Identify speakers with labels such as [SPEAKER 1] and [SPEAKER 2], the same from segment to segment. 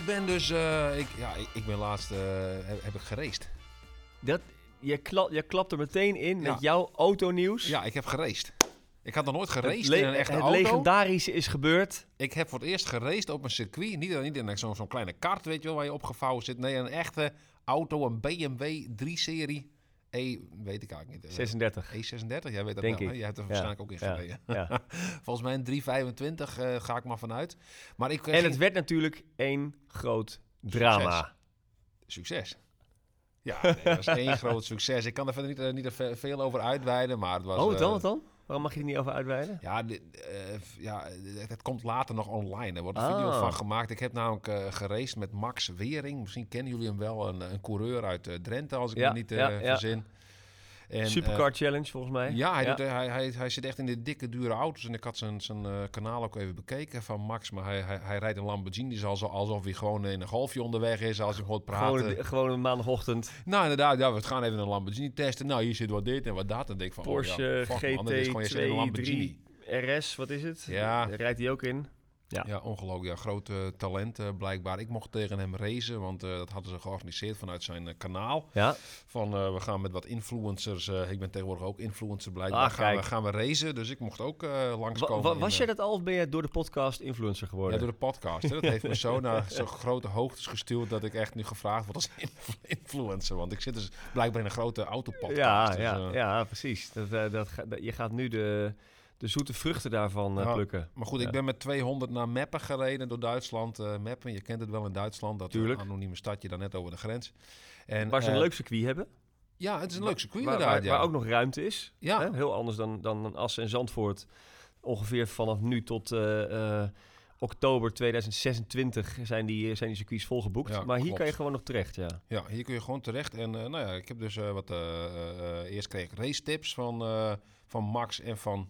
[SPEAKER 1] ik ben dus... eh, ik, ja, ik, ik ben laatst... eh, heb, heb ik geraced.
[SPEAKER 2] Dat, je, kla je klapt er meteen in
[SPEAKER 1] Ja.
[SPEAKER 3] met jouw autonieuws.
[SPEAKER 1] Ja, ik heb geraced. Ik had nog nooit
[SPEAKER 3] het
[SPEAKER 1] geraced in een echte
[SPEAKER 3] het
[SPEAKER 1] auto.
[SPEAKER 3] legendarische is gebeurd.
[SPEAKER 1] Ik heb voor het eerst geraced op een circuit. Niet, niet in zo'n zo'n kleine kart, weet je wel, waar je opgevouwen zit. Nee, een echte auto, een BMW 3-serie. E, weet ik eigenlijk niet. Eh,
[SPEAKER 3] 36.
[SPEAKER 1] E36, jij weet dat
[SPEAKER 3] Denk
[SPEAKER 1] wel. Jij hebt er waarschijnlijk ook in gereden.
[SPEAKER 3] Ja.
[SPEAKER 1] Volgens mij een 325 eh, ga ik maar vanuit. Maar ik eh,
[SPEAKER 3] En
[SPEAKER 1] ging-
[SPEAKER 3] het werd natuurlijk één groot drama.
[SPEAKER 1] succes. Ja, nee, dat was één groot succes. Ik kan er verder niet, eh, niet ve- veel over uitweiden, maar het was...
[SPEAKER 3] oh, wat dan?
[SPEAKER 1] eh,
[SPEAKER 3] Wat dan? Waarom mag je er niet over uitweiden?
[SPEAKER 1] Ja, dit, eh, ja het, het komt later nog online. Er wordt een video van gemaakt. Ik heb namelijk eh geraced met Max Wering. Misschien kennen jullie hem wel. Een, een coureur uit eh, Drenthe, als ik
[SPEAKER 3] Ja,
[SPEAKER 1] me niet eh,
[SPEAKER 3] ja, ja.
[SPEAKER 1] En,
[SPEAKER 3] Supercar Challenge volgens mij.
[SPEAKER 1] eh, ja, hij, Doet, eh, hij, hij, hij zit echt in de dikke, dure auto's. En ik had zijn, zijn eh, kanaal ook even bekeken van Max. Maar hij, hij, hij rijdt een Lamborghini dus alsof, alsof hij gewoon in een golfje onderweg is. Als hij hoort praten.
[SPEAKER 3] Gewoon, een- gewoon een maandagochtend.
[SPEAKER 1] Nou, inderdaad, ja, we gaan even een Lamborghini testen. Nou, hier zit wat dit en wat dat. En dan denk ik van,
[SPEAKER 3] Porsche
[SPEAKER 1] oh ja, fuck man, dit is gewoon, je zit in een Lamborghini.
[SPEAKER 3] GT2 RS, wat is het?
[SPEAKER 1] Ja.
[SPEAKER 3] Daar rijdt hij ook in. Ja.
[SPEAKER 1] Ja, ongelooflijk. Ja, grote talent eh, blijkbaar. Ik mocht tegen hem racen, want eh, dat hadden ze georganiseerd vanuit zijn eh, kanaal.
[SPEAKER 3] Ja,
[SPEAKER 1] Van eh, we gaan met wat influencers, ik ben tegenwoordig ook influencer blijkbaar,
[SPEAKER 3] Ah,
[SPEAKER 1] gaan, we, gaan we racen. Dus ik mocht ook
[SPEAKER 3] Wa-
[SPEAKER 1] langskomen.
[SPEAKER 3] wa- was jij dat al of ben je door de podcast influencer geworden?
[SPEAKER 1] Ja, door de podcast. Hè. Dat heeft me zo naar zo'n grote hoogtes gestuurd dat ik echt nu gevraagd word als influ- influencer. Want ik zit dus blijkbaar in een grote autopodcast.
[SPEAKER 3] ja,
[SPEAKER 1] dus,
[SPEAKER 3] ja, ja, precies. Dat, dat, dat- je gaat nu de, de zoete vruchten daarvan eh,
[SPEAKER 1] Ja.
[SPEAKER 3] plukken.
[SPEAKER 1] Maar goed,
[SPEAKER 3] Ja.
[SPEAKER 1] ik ben met 200 naar Meppen gereden door Duitsland. Eh Meppen, je kent het wel in Duitsland. Dat
[SPEAKER 3] Tuurlijk.
[SPEAKER 1] anonieme stadje daar net over de grens. En,
[SPEAKER 3] Waar ze een
[SPEAKER 1] eh,
[SPEAKER 3] leuk circuit hebben.
[SPEAKER 1] Ja, het is een leuk circuit
[SPEAKER 3] waar,
[SPEAKER 1] inderdaad.
[SPEAKER 3] waar,
[SPEAKER 1] ja.
[SPEAKER 3] waar ook nog ruimte is.
[SPEAKER 1] Ja.
[SPEAKER 3] Hè? Heel anders dan, dan Assen en Zandvoort. Ongeveer vanaf nu tot eh, eh, oktober 2026 zijn die, zijn die circuits volgeboekt.
[SPEAKER 1] Ja,
[SPEAKER 3] maar hier kan je gewoon nog terecht, ja.
[SPEAKER 1] Ja, hier kun je gewoon terecht. En eh, nou ja, ik heb dus eh, wat... eh, eh, eerst kreeg ik race tips van, eh, van Max en van...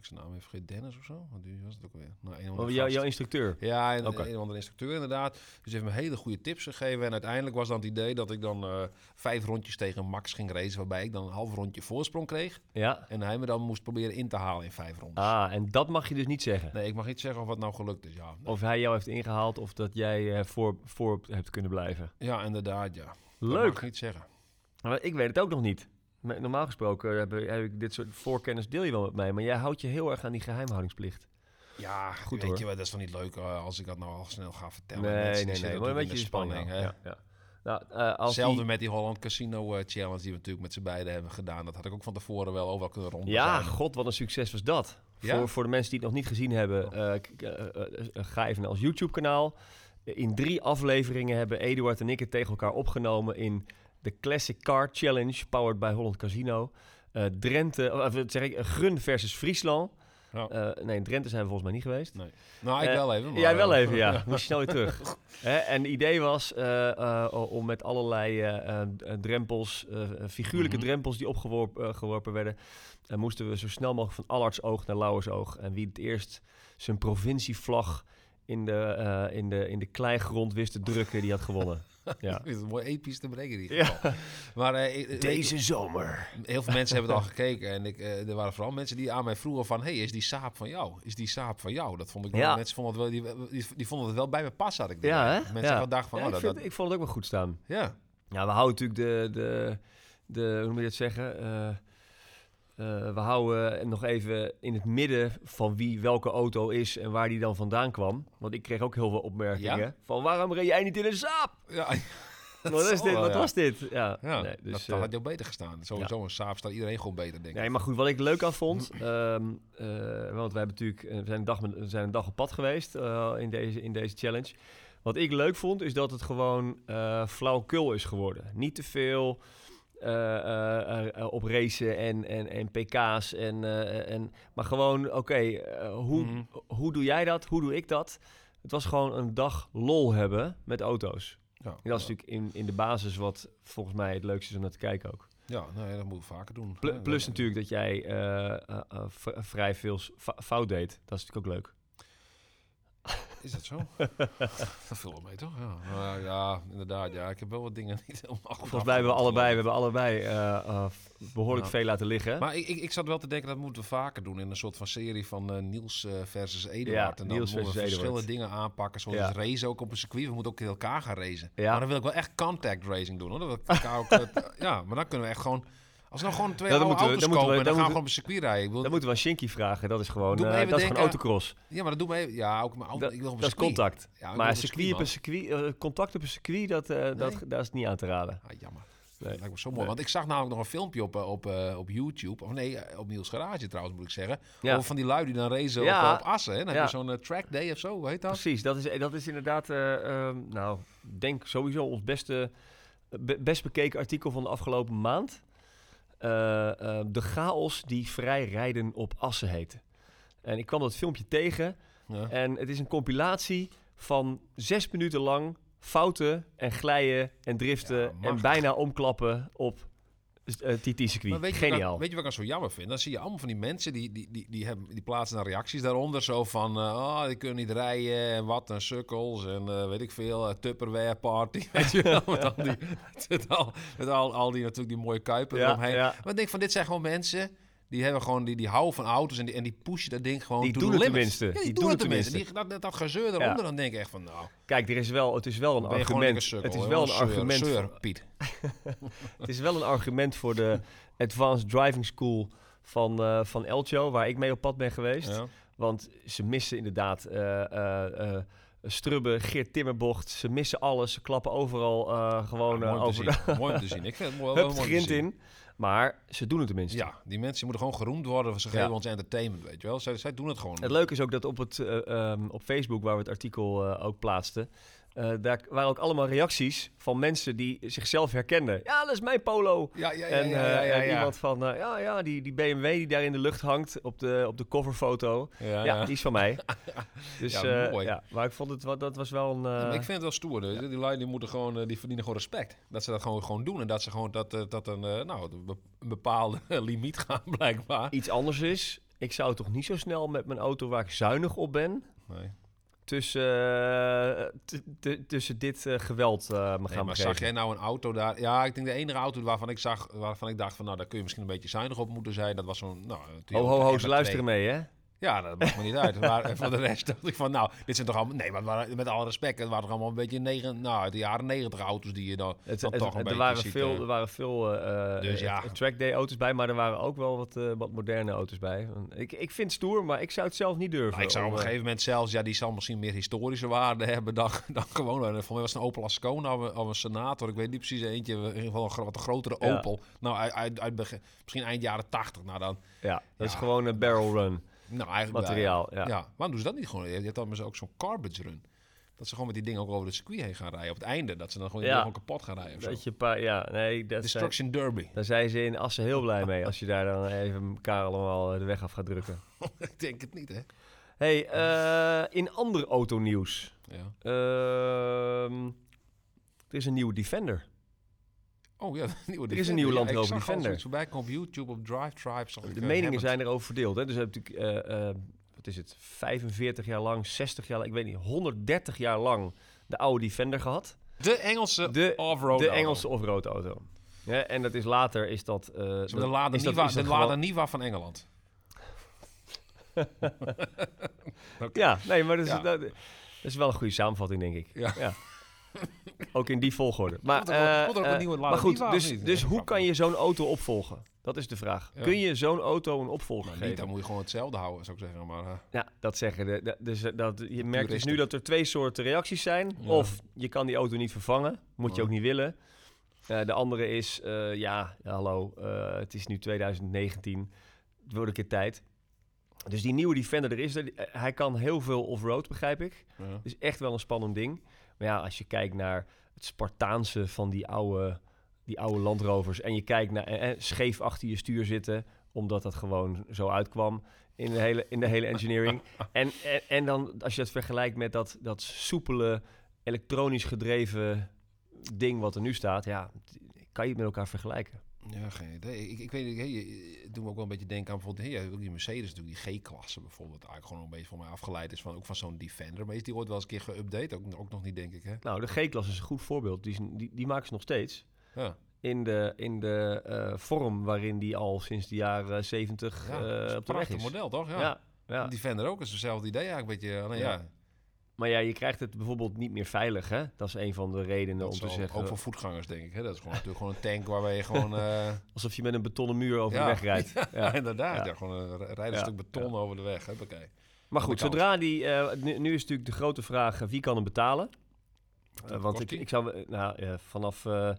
[SPEAKER 1] Ik zijn naam even vergeten? Dennis of zo? Want die was het ook weer. Nou, een
[SPEAKER 3] Oh, jou, jouw instructeur.
[SPEAKER 1] Ja, en
[SPEAKER 3] Oké.
[SPEAKER 1] een of andere instructeur inderdaad. Dus heeft me hele goede tips gegeven. En uiteindelijk was dan het idee dat ik dan eh, vijf rondjes tegen Max ging racen. Waarbij ik dan een half rondje voorsprong kreeg.
[SPEAKER 3] Ja.
[SPEAKER 1] En hij me dan moest proberen in te halen in vijf rondes.
[SPEAKER 3] Ah, en dat mag je dus niet zeggen.
[SPEAKER 1] Nee, ik mag niet zeggen of het nou gelukt is. Ja,
[SPEAKER 3] Of hij jou heeft ingehaald of dat jij eh, voor, voor hebt kunnen blijven.
[SPEAKER 1] ja inderdaad, ja. Dat mag
[SPEAKER 3] Leuk.
[SPEAKER 1] ik niet zeggen.
[SPEAKER 3] Maar ik weet het ook nog niet. Normaal gesproken heb, heb ik dit soort voorkennis deel je wel met mij. Maar jij houdt je heel erg aan die geheimhoudingsplicht.
[SPEAKER 1] Ja,
[SPEAKER 3] Goed,
[SPEAKER 1] weet
[SPEAKER 3] hoor.
[SPEAKER 1] je wel, dat is toch niet leuk eh, als ik dat nou al snel ga vertellen.
[SPEAKER 3] nee,
[SPEAKER 1] Mensen,
[SPEAKER 3] nee, nee. Maar een beetje spanning.
[SPEAKER 1] hè.
[SPEAKER 3] Ja, ja. Nou, eh, als
[SPEAKER 1] Hetzelfde
[SPEAKER 3] die-
[SPEAKER 1] met die Holland Casino eh, Challenge die we natuurlijk met z'n beiden hebben gedaan. Dat had ik ook van tevoren wel overal kunnen rond.
[SPEAKER 3] Ja, god, wat een succes was dat.
[SPEAKER 1] Ja?
[SPEAKER 3] Voor, voor de mensen die het nog niet gezien hebben, ga even naar ons YouTube-kanaal. In drie afleveringen hebben Eduard en ik het tegen elkaar opgenomen in de Classic Car Challenge, powered by Holland Casino. Eh, Drenthe, of wat zeg ik, eh, Grun versus Friesland. Eh, nee, in Drenthe zijn we volgens mij niet geweest.
[SPEAKER 1] Nee. Nou, ik
[SPEAKER 3] Eh,
[SPEAKER 1] wel even. Maar,
[SPEAKER 3] Jij wel
[SPEAKER 1] eh,
[SPEAKER 3] even, ja. Moest je snel weer terug. Hè, en het idee was eh, eh, om met allerlei eh, eh, drempels, eh, figuurlijke
[SPEAKER 1] Mhm.
[SPEAKER 3] drempels die opgeworpen eh, geworpen werden, eh, moesten we zo snel mogelijk van Allardsoog naar Lauwersoog. En wie het eerst zijn provincievlag in de, eh, in de, in de kleigrond wist te drukken, die had gewonnen. Ja.
[SPEAKER 1] Ik vind het mooi episch te brengen in ieder
[SPEAKER 3] Ja.
[SPEAKER 1] geval. Maar eh, ik- ik-
[SPEAKER 3] Deze zomer.
[SPEAKER 1] heel veel mensen hebben het al gekeken. En ik, eh, er waren vooral mensen die aan mij vroegen van... hey, is die saap van jou? Is die saap van jou? Dat vond ik wel...
[SPEAKER 3] Ja.
[SPEAKER 1] Mensen vonden het wel, die, die, die vonden het wel bij me passen, had ik
[SPEAKER 3] Ja, hè?
[SPEAKER 1] Mensen
[SPEAKER 3] ja.
[SPEAKER 1] gedacht van...
[SPEAKER 3] Ja,
[SPEAKER 1] oh,
[SPEAKER 3] ik,
[SPEAKER 1] dat,
[SPEAKER 3] vind-
[SPEAKER 1] dat-
[SPEAKER 3] ik vond het ook wel goed staan.
[SPEAKER 1] ja.
[SPEAKER 3] Ja, we houden natuurlijk de, de, de hoe moet je het zeggen? Eh, eh, we houden nog even in het midden van wie welke auto is en waar die dan vandaan kwam. Want ik kreeg ook heel veel opmerkingen
[SPEAKER 1] Ja?
[SPEAKER 3] van waarom reed jij niet in een Saab?
[SPEAKER 1] ja.
[SPEAKER 3] Wat, is dit?
[SPEAKER 1] wel,
[SPEAKER 3] Wat
[SPEAKER 1] ja.
[SPEAKER 3] was dit? Ja, nee, dus,
[SPEAKER 1] dat,
[SPEAKER 3] eh,
[SPEAKER 1] dat had je ook beter gestaan. Sowieso een saap staat iedereen gewoon beter, denk ik.
[SPEAKER 3] Nee, maar goed, wat ik leuk aan vond, ehm, eh, want wij hebben natuurlijk, eh, we zijn een dag, met- we zijn een dag op pad geweest eh, in, deze, in deze challenge. Wat ik leuk vond, is dat het gewoon eh flauwkul is geworden. Niet te veel eh, eh, eh, op racen en, en, en pk's, en, eh, en, maar gewoon, oké, eh, hoe,
[SPEAKER 1] Mhm.
[SPEAKER 3] hoe doe jij dat? Hoe doe ik dat? Het was gewoon een dag lol hebben met auto's.
[SPEAKER 1] Ja,
[SPEAKER 3] En dat
[SPEAKER 1] ja.
[SPEAKER 3] is natuurlijk in, in de basis wat volgens mij het leukste is om naar te kijken ook.
[SPEAKER 1] Ja, nee, dat moeten we vaker doen.
[SPEAKER 3] Plus natuurlijk dat jij eh, eh, eh, vrij veel fout deed. Dat is natuurlijk ook leuk.
[SPEAKER 1] Is dat zo? dat viel mee, toch? Ja. Nou ja, inderdaad. Ja, ik heb wel wat dingen niet helemaal goed
[SPEAKER 3] Volgens mij hebben we allebei, we hebben allebei eh, eh, behoorlijk veel laten liggen.
[SPEAKER 1] Maar ik, ik, ik zat wel te denken, dat moeten we vaker doen in een soort van serie van eh, Niels versus Eduard.
[SPEAKER 3] Ja,
[SPEAKER 1] en dan
[SPEAKER 3] Niels
[SPEAKER 1] moeten we verschillende
[SPEAKER 3] Eduard.
[SPEAKER 1] dingen aanpakken, zoals
[SPEAKER 3] Ja.
[SPEAKER 1] racen ook op een circuit. We moeten ook in elkaar gaan racen.
[SPEAKER 3] Ja.
[SPEAKER 1] Maar dan wil ik wel echt contact racing doen, hoor. Dat ook, ja, maar dan kunnen we echt gewoon... Als we nou gewoon twee
[SPEAKER 3] Ja,
[SPEAKER 1] oude
[SPEAKER 3] moeten we-
[SPEAKER 1] auto's
[SPEAKER 3] dan we-
[SPEAKER 1] en dan
[SPEAKER 3] dan
[SPEAKER 1] gaan we gewoon op een circuit rijden. Ik wil,
[SPEAKER 3] Dan moeten we aan Shinky vragen. Dat is gewoon,
[SPEAKER 1] even
[SPEAKER 3] dat is gewoon autocross.
[SPEAKER 1] ja, maar dat doet me even... Ja, ook mijn auto.
[SPEAKER 3] Dat,
[SPEAKER 1] ik wil op een
[SPEAKER 3] dat is
[SPEAKER 1] circuit.
[SPEAKER 3] contact.
[SPEAKER 1] Ja, ik wil
[SPEAKER 3] maar circuit op een circuit, eh, contact op een circuit, dat, eh, dat, dat is niet aan te raden.
[SPEAKER 1] Ah, jammer.
[SPEAKER 3] Nee.
[SPEAKER 1] Dat lijkt me zo mooi.
[SPEAKER 3] Nee.
[SPEAKER 1] Want ik zag namelijk nog een filmpje op, op, op YouTube. Of nee, op Niels Garage trouwens moet ik zeggen.
[SPEAKER 3] Ja.
[SPEAKER 1] Over van die lui die dan racen
[SPEAKER 3] Ja.
[SPEAKER 1] op, op assen. Hè? Dan
[SPEAKER 3] Ja.
[SPEAKER 1] heb je zo'n track day of zo, hoe heet dat?
[SPEAKER 3] Precies, dat is, dat is inderdaad, eh, ehm, nou, denk sowieso ons beste, be- best bekeken artikel van de afgelopen maand. Eh, eh, de chaos die vrij rijden op assen heette. En ik kwam dat filmpje tegen
[SPEAKER 1] Ja.
[SPEAKER 3] en het is een compilatie van zes minuten lang fouten en glijden en driften
[SPEAKER 1] Ja,
[SPEAKER 3] en bijna omklappen op eh, TT-circuit.
[SPEAKER 1] Weet je, wat ik,
[SPEAKER 3] Geniaal.
[SPEAKER 1] weet je wat ik dan zo jammer vind? Dan zie je allemaal van die mensen die, die, die, die, hebben, die plaatsen dan reacties daaronder. Zo van, eh, oh, die kunnen niet rijden en wat een sukkels en eh, weet ik veel, Tupperware party. Weet je wel, met al die, met al, met al, al die natuurlijk die mooie kuipen
[SPEAKER 3] Ja,
[SPEAKER 1] eromheen.
[SPEAKER 3] ja.
[SPEAKER 1] Maar ik denk van, dit zijn gewoon mensen... Die hebben gewoon, die, die houden van auto's en die, en die pushen dat ding gewoon
[SPEAKER 3] Die doen het tenminste.
[SPEAKER 1] Ja, die,
[SPEAKER 3] Die
[SPEAKER 1] doen het tenminste. Die, dat, dat gezeur eronder, dan denk ik echt van, nou...
[SPEAKER 3] Kijk, er is wel, het is wel een argument. Het is wel een argument.
[SPEAKER 1] zeur,
[SPEAKER 3] voor-
[SPEAKER 1] Piet.
[SPEAKER 3] Het is wel een argument voor de Advanced Driving School van, eh van Elcho, waar ik mee op pad ben geweest.
[SPEAKER 1] Ja.
[SPEAKER 3] Want ze missen inderdaad eh eh eh Strubbe, Geert Timmerbocht. Ze missen alles. Ze klappen overal gewoon
[SPEAKER 1] Ja, mooi, om
[SPEAKER 3] over
[SPEAKER 1] te zien. mooi om te zien. Ik vind het mooi,
[SPEAKER 3] hup,
[SPEAKER 1] mooi te zien.
[SPEAKER 3] in. Maar ze doen het tenminste.
[SPEAKER 1] Ja, die mensen moeten gewoon geroemd worden. Ze
[SPEAKER 3] Ja.
[SPEAKER 1] geven ons entertainment, weet je wel. Zij, zij doen het gewoon.
[SPEAKER 3] Het leuke is ook dat op, het, eh, ehm, op Facebook, waar we het artikel eh, ook plaatsten... eh, daar waren ook allemaal reacties van mensen die zichzelf herkenden. Ja, dat is mijn polo.
[SPEAKER 1] Ja, ja, ja,
[SPEAKER 3] En,
[SPEAKER 1] ja,
[SPEAKER 3] eh, en iemand van, eh, ja, ja die, die BMW die daar in de lucht hangt op de, op de coverfoto.
[SPEAKER 1] Ja,
[SPEAKER 3] die is van mij. Dus
[SPEAKER 1] mooi.
[SPEAKER 3] ja, maar ik vond het, wel- dat was wel een...
[SPEAKER 1] Ik vind het wel stoer. dus Die lui die moeten gewoon, die verdienen gewoon respect. Dat ze dat gewoon, gewoon doen. En dat ze gewoon dat, dat een, nou, een bepaalde limiet gaan, blijkbaar.
[SPEAKER 3] Iets anders is, ik zou toch niet zo snel met mijn auto waar ik zuinig op ben...
[SPEAKER 1] Nee.
[SPEAKER 3] Tussen, eh, tussen dit eh, geweld eh me
[SPEAKER 1] Nee,
[SPEAKER 3] gaan
[SPEAKER 1] maar
[SPEAKER 3] begeven.
[SPEAKER 1] zag jij nou een auto daar? Ja, ik denk de enige auto waarvan ik zag, waarvan ik dacht van, nou, daar kun je misschien een beetje zuinig op moeten zijn. Dat was zo'n, nou,
[SPEAKER 3] Ho, ho, ho, ze
[SPEAKER 1] MR2.
[SPEAKER 3] luisteren mee, hè?
[SPEAKER 1] Ja, dat maakt me niet uit. Maar voor de rest dacht ik van, nou, dit zijn toch allemaal... Nee, maar het waren- met alle respect, het waren toch allemaal een beetje negen, nou, uit de jaren negentig auto's die je dan,
[SPEAKER 3] Het,
[SPEAKER 1] dan
[SPEAKER 3] het-
[SPEAKER 1] toch een
[SPEAKER 3] er,
[SPEAKER 1] beetje
[SPEAKER 3] waren
[SPEAKER 1] ziet,
[SPEAKER 3] veel,
[SPEAKER 1] eh.
[SPEAKER 3] er waren veel eh,
[SPEAKER 1] Dus
[SPEAKER 3] eh,
[SPEAKER 1] ja.
[SPEAKER 3] trackday auto's bij, maar er waren ook wel wat, eh, wat moderne auto's bij. Ik, ik vind het stoer, maar ik zou het zelf niet durven.
[SPEAKER 1] Nou, ik zou op een
[SPEAKER 3] eh,
[SPEAKER 1] gegeven moment zelfs, ja, die zal misschien meer historische waarde hebben dan, dan gewoon. eh, Voor mij was het een Opel Ascona of een, of een Senator. Ik weet niet precies eentje, in ieder geval een wat grotere
[SPEAKER 3] Ja.
[SPEAKER 1] Opel. Nou, uit, uit, uit begin- misschien eind jaren tachtig. Nou, dan,
[SPEAKER 3] Ja, dat is gewoon een barrel run
[SPEAKER 1] nou eigenlijk
[SPEAKER 3] materiaal.
[SPEAKER 1] Ja.
[SPEAKER 3] Ja.
[SPEAKER 1] ja. Waarom doen ze dat niet gewoon? Je hebt dan maar zo ook zo'n garbage run. Dat ze gewoon met die dingen ook over de circuit heen gaan rijden. Op het einde, dat ze dan gewoon,
[SPEAKER 3] Ja.
[SPEAKER 1] gewoon kapot gaan rijden. Of zo.
[SPEAKER 3] Dat je paar, ja, nee, dat zijn,
[SPEAKER 1] Destruction Derby.
[SPEAKER 3] daar zijn ze in Assen heel blij mee als je daar dan even elkaar allemaal eh, de weg af gaat drukken.
[SPEAKER 1] ik denk het niet, hè?
[SPEAKER 3] Hey, eh, in ander autonieuws.
[SPEAKER 1] Ja.
[SPEAKER 3] Ehm er is een nieuwe Defender.
[SPEAKER 1] Oh ja, nieuwe
[SPEAKER 3] Er is een
[SPEAKER 1] Ja,
[SPEAKER 3] Land
[SPEAKER 1] ik
[SPEAKER 3] Rover Defender.
[SPEAKER 1] zoiets voorbij op YouTube, op Drive Tribe. zag ik,
[SPEAKER 3] De
[SPEAKER 1] eh,
[SPEAKER 3] meningen
[SPEAKER 1] Hammond.
[SPEAKER 3] zijn erover verdeeld. Hè? Dus hebben natuurlijk, eh, eh, wat is het, 45 jaar lang, 60 jaar lang, ik weet niet, 130 jaar lang de oude Defender gehad.
[SPEAKER 1] De Engelse
[SPEAKER 3] De,
[SPEAKER 1] off-road
[SPEAKER 3] de
[SPEAKER 1] auto.
[SPEAKER 3] Engelse off-road auto. Ja, en dat is later, is dat...
[SPEAKER 1] Zo
[SPEAKER 3] dat-
[SPEAKER 1] de Lada
[SPEAKER 3] is dat-
[SPEAKER 1] Niva, de Lada Niva van Engeland.
[SPEAKER 3] Ja, nee, maar dat is,
[SPEAKER 1] Ja.
[SPEAKER 3] dat, dat is wel een goede samenvatting, denk ik.
[SPEAKER 1] Ja.
[SPEAKER 3] Ook in die volgorde. Maar,
[SPEAKER 1] Komt er
[SPEAKER 3] eh,
[SPEAKER 1] komt er ook een
[SPEAKER 3] eh,
[SPEAKER 1] nieuwe
[SPEAKER 3] maar goed,
[SPEAKER 1] Niva
[SPEAKER 3] dus, dus hoe kan je zo'n auto opvolgen? Dat is de vraag.
[SPEAKER 1] Ja.
[SPEAKER 3] Kun je zo'n auto een opvolger
[SPEAKER 1] Maar
[SPEAKER 3] geven?
[SPEAKER 1] niet, dan moet je gewoon hetzelfde houden, zou ik zeggen. Maar eh,
[SPEAKER 3] Ja, dat zeggen de, de- dus dat, je merkt dus nu dat er twee soorten reacties zijn.
[SPEAKER 1] Ja.
[SPEAKER 3] Of je kan die auto niet vervangen, moet je ook niet willen. Eh, de andere is, eh, ja, hallo, eh, het is nu 2019, het wordt een keer tijd. Dus die nieuwe Defender er is, er, hij kan heel veel off-road, begrijp ik. is echt wel een spannend ding. Maar ja, als je kijkt naar het Spartaanse van die oude, die oude Land Rovers... en je kijkt naar eh, eh, scheef achter je stuur zitten... omdat dat gewoon zo uitkwam in de hele, in de hele engineering. en, en, en dan als je het vergelijkt met dat, dat soepele, elektronisch gedreven ding wat er nu staat... ja, kan je het met elkaar vergelijken?
[SPEAKER 1] Ja, geen idee. Ik, ik weet niet, hey, het doet me ook wel een beetje denken aan bijvoorbeeld hey, die Mercedes, natuurlijk die G-klasse bijvoorbeeld, eigenlijk gewoon een beetje voor mij afgeleid is van ook van zo'n Defender. Maar is die ooit wel eens een keer geüpdate? Ook, ook nog niet, denk ik, hè?
[SPEAKER 3] Nou, de G-klasse is een goed voorbeeld. Die, die, die maken ze nog steeds.
[SPEAKER 1] Ja,
[SPEAKER 3] In de, in de eh, vorm waarin die al sinds de jaren 70
[SPEAKER 1] ja dat is een
[SPEAKER 3] op de weg
[SPEAKER 1] prachtig
[SPEAKER 3] is.
[SPEAKER 1] model, toch? Ja.
[SPEAKER 3] Ja, ja.
[SPEAKER 1] Die Defender ook is hetzelfde idee eigenlijk, een beetje. Alleen
[SPEAKER 3] Ja.
[SPEAKER 1] ja,
[SPEAKER 3] Maar ja, je krijgt het bijvoorbeeld niet meer veilig, hè? Dat is een van de redenen
[SPEAKER 1] dat
[SPEAKER 3] om te zeggen...
[SPEAKER 1] ook voor voetgangers, denk ik. Hè? Dat is gewoon, natuurlijk gewoon een tank waar je gewoon... eh,
[SPEAKER 3] Alsof je met een betonnen muur over
[SPEAKER 1] Ja.
[SPEAKER 3] de weg rijdt.
[SPEAKER 1] ja,
[SPEAKER 3] Ja.
[SPEAKER 1] inderdaad.
[SPEAKER 3] Ja.
[SPEAKER 1] Gewoon een, rijden een
[SPEAKER 3] Ja.
[SPEAKER 1] stuk beton over de weg. Oké.
[SPEAKER 3] Maar goed, zodra die... eh, nu, nu is natuurlijk de grote vraag, eh, wie kan hem betalen? Want ik, ik zou... Nou, vanaf eh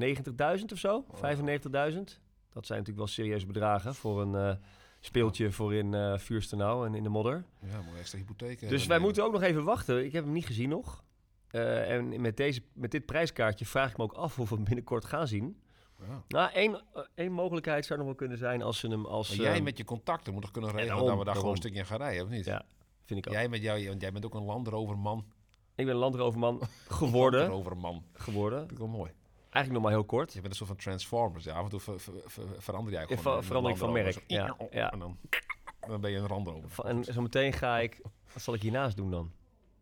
[SPEAKER 3] 90.000 of zo,
[SPEAKER 1] Oh.
[SPEAKER 3] 95.000. Dat zijn natuurlijk wel serieuze bedragen voor een speeltje voor in eh Vuurstenau en in de modder.
[SPEAKER 1] Ja, moet extra hypotheek.
[SPEAKER 3] Dus wij moeten ook nog even wachten. Ik heb hem niet gezien nog. Eh, en met, deze, met dit prijskaartje vraag ik me ook af of we hem binnenkort gaan zien.
[SPEAKER 1] Ja.
[SPEAKER 3] Nou, één, eh, één mogelijkheid zou nog wel kunnen zijn als ze hem als...
[SPEAKER 1] Maar jij
[SPEAKER 3] eh,
[SPEAKER 1] met je contacten moet toch kunnen regelen
[SPEAKER 3] daarom,
[SPEAKER 1] dat we daar gewoon een stukje in gaan rijden, of niet?
[SPEAKER 3] Ja, vind ik ook.
[SPEAKER 1] Jij met jou, want jij bent ook een landroverman.
[SPEAKER 3] Ik ben een landroverman geworden.
[SPEAKER 1] Landroverman.
[SPEAKER 3] geworden.
[SPEAKER 1] Vind ik wel mooi.
[SPEAKER 3] Eigenlijk nog maar heel kort.
[SPEAKER 1] Je bent een soort van Transformers. Ja, af en toe ver- ver- ver- verander jij gewoon.
[SPEAKER 3] ver-
[SPEAKER 1] een
[SPEAKER 3] verander ik van merk,
[SPEAKER 1] Zo,
[SPEAKER 3] ja, ja.
[SPEAKER 1] En dan, dan ben je een Landrover.
[SPEAKER 3] Van- En zo meteen ga ik... Wat zal ik hiernaast doen dan?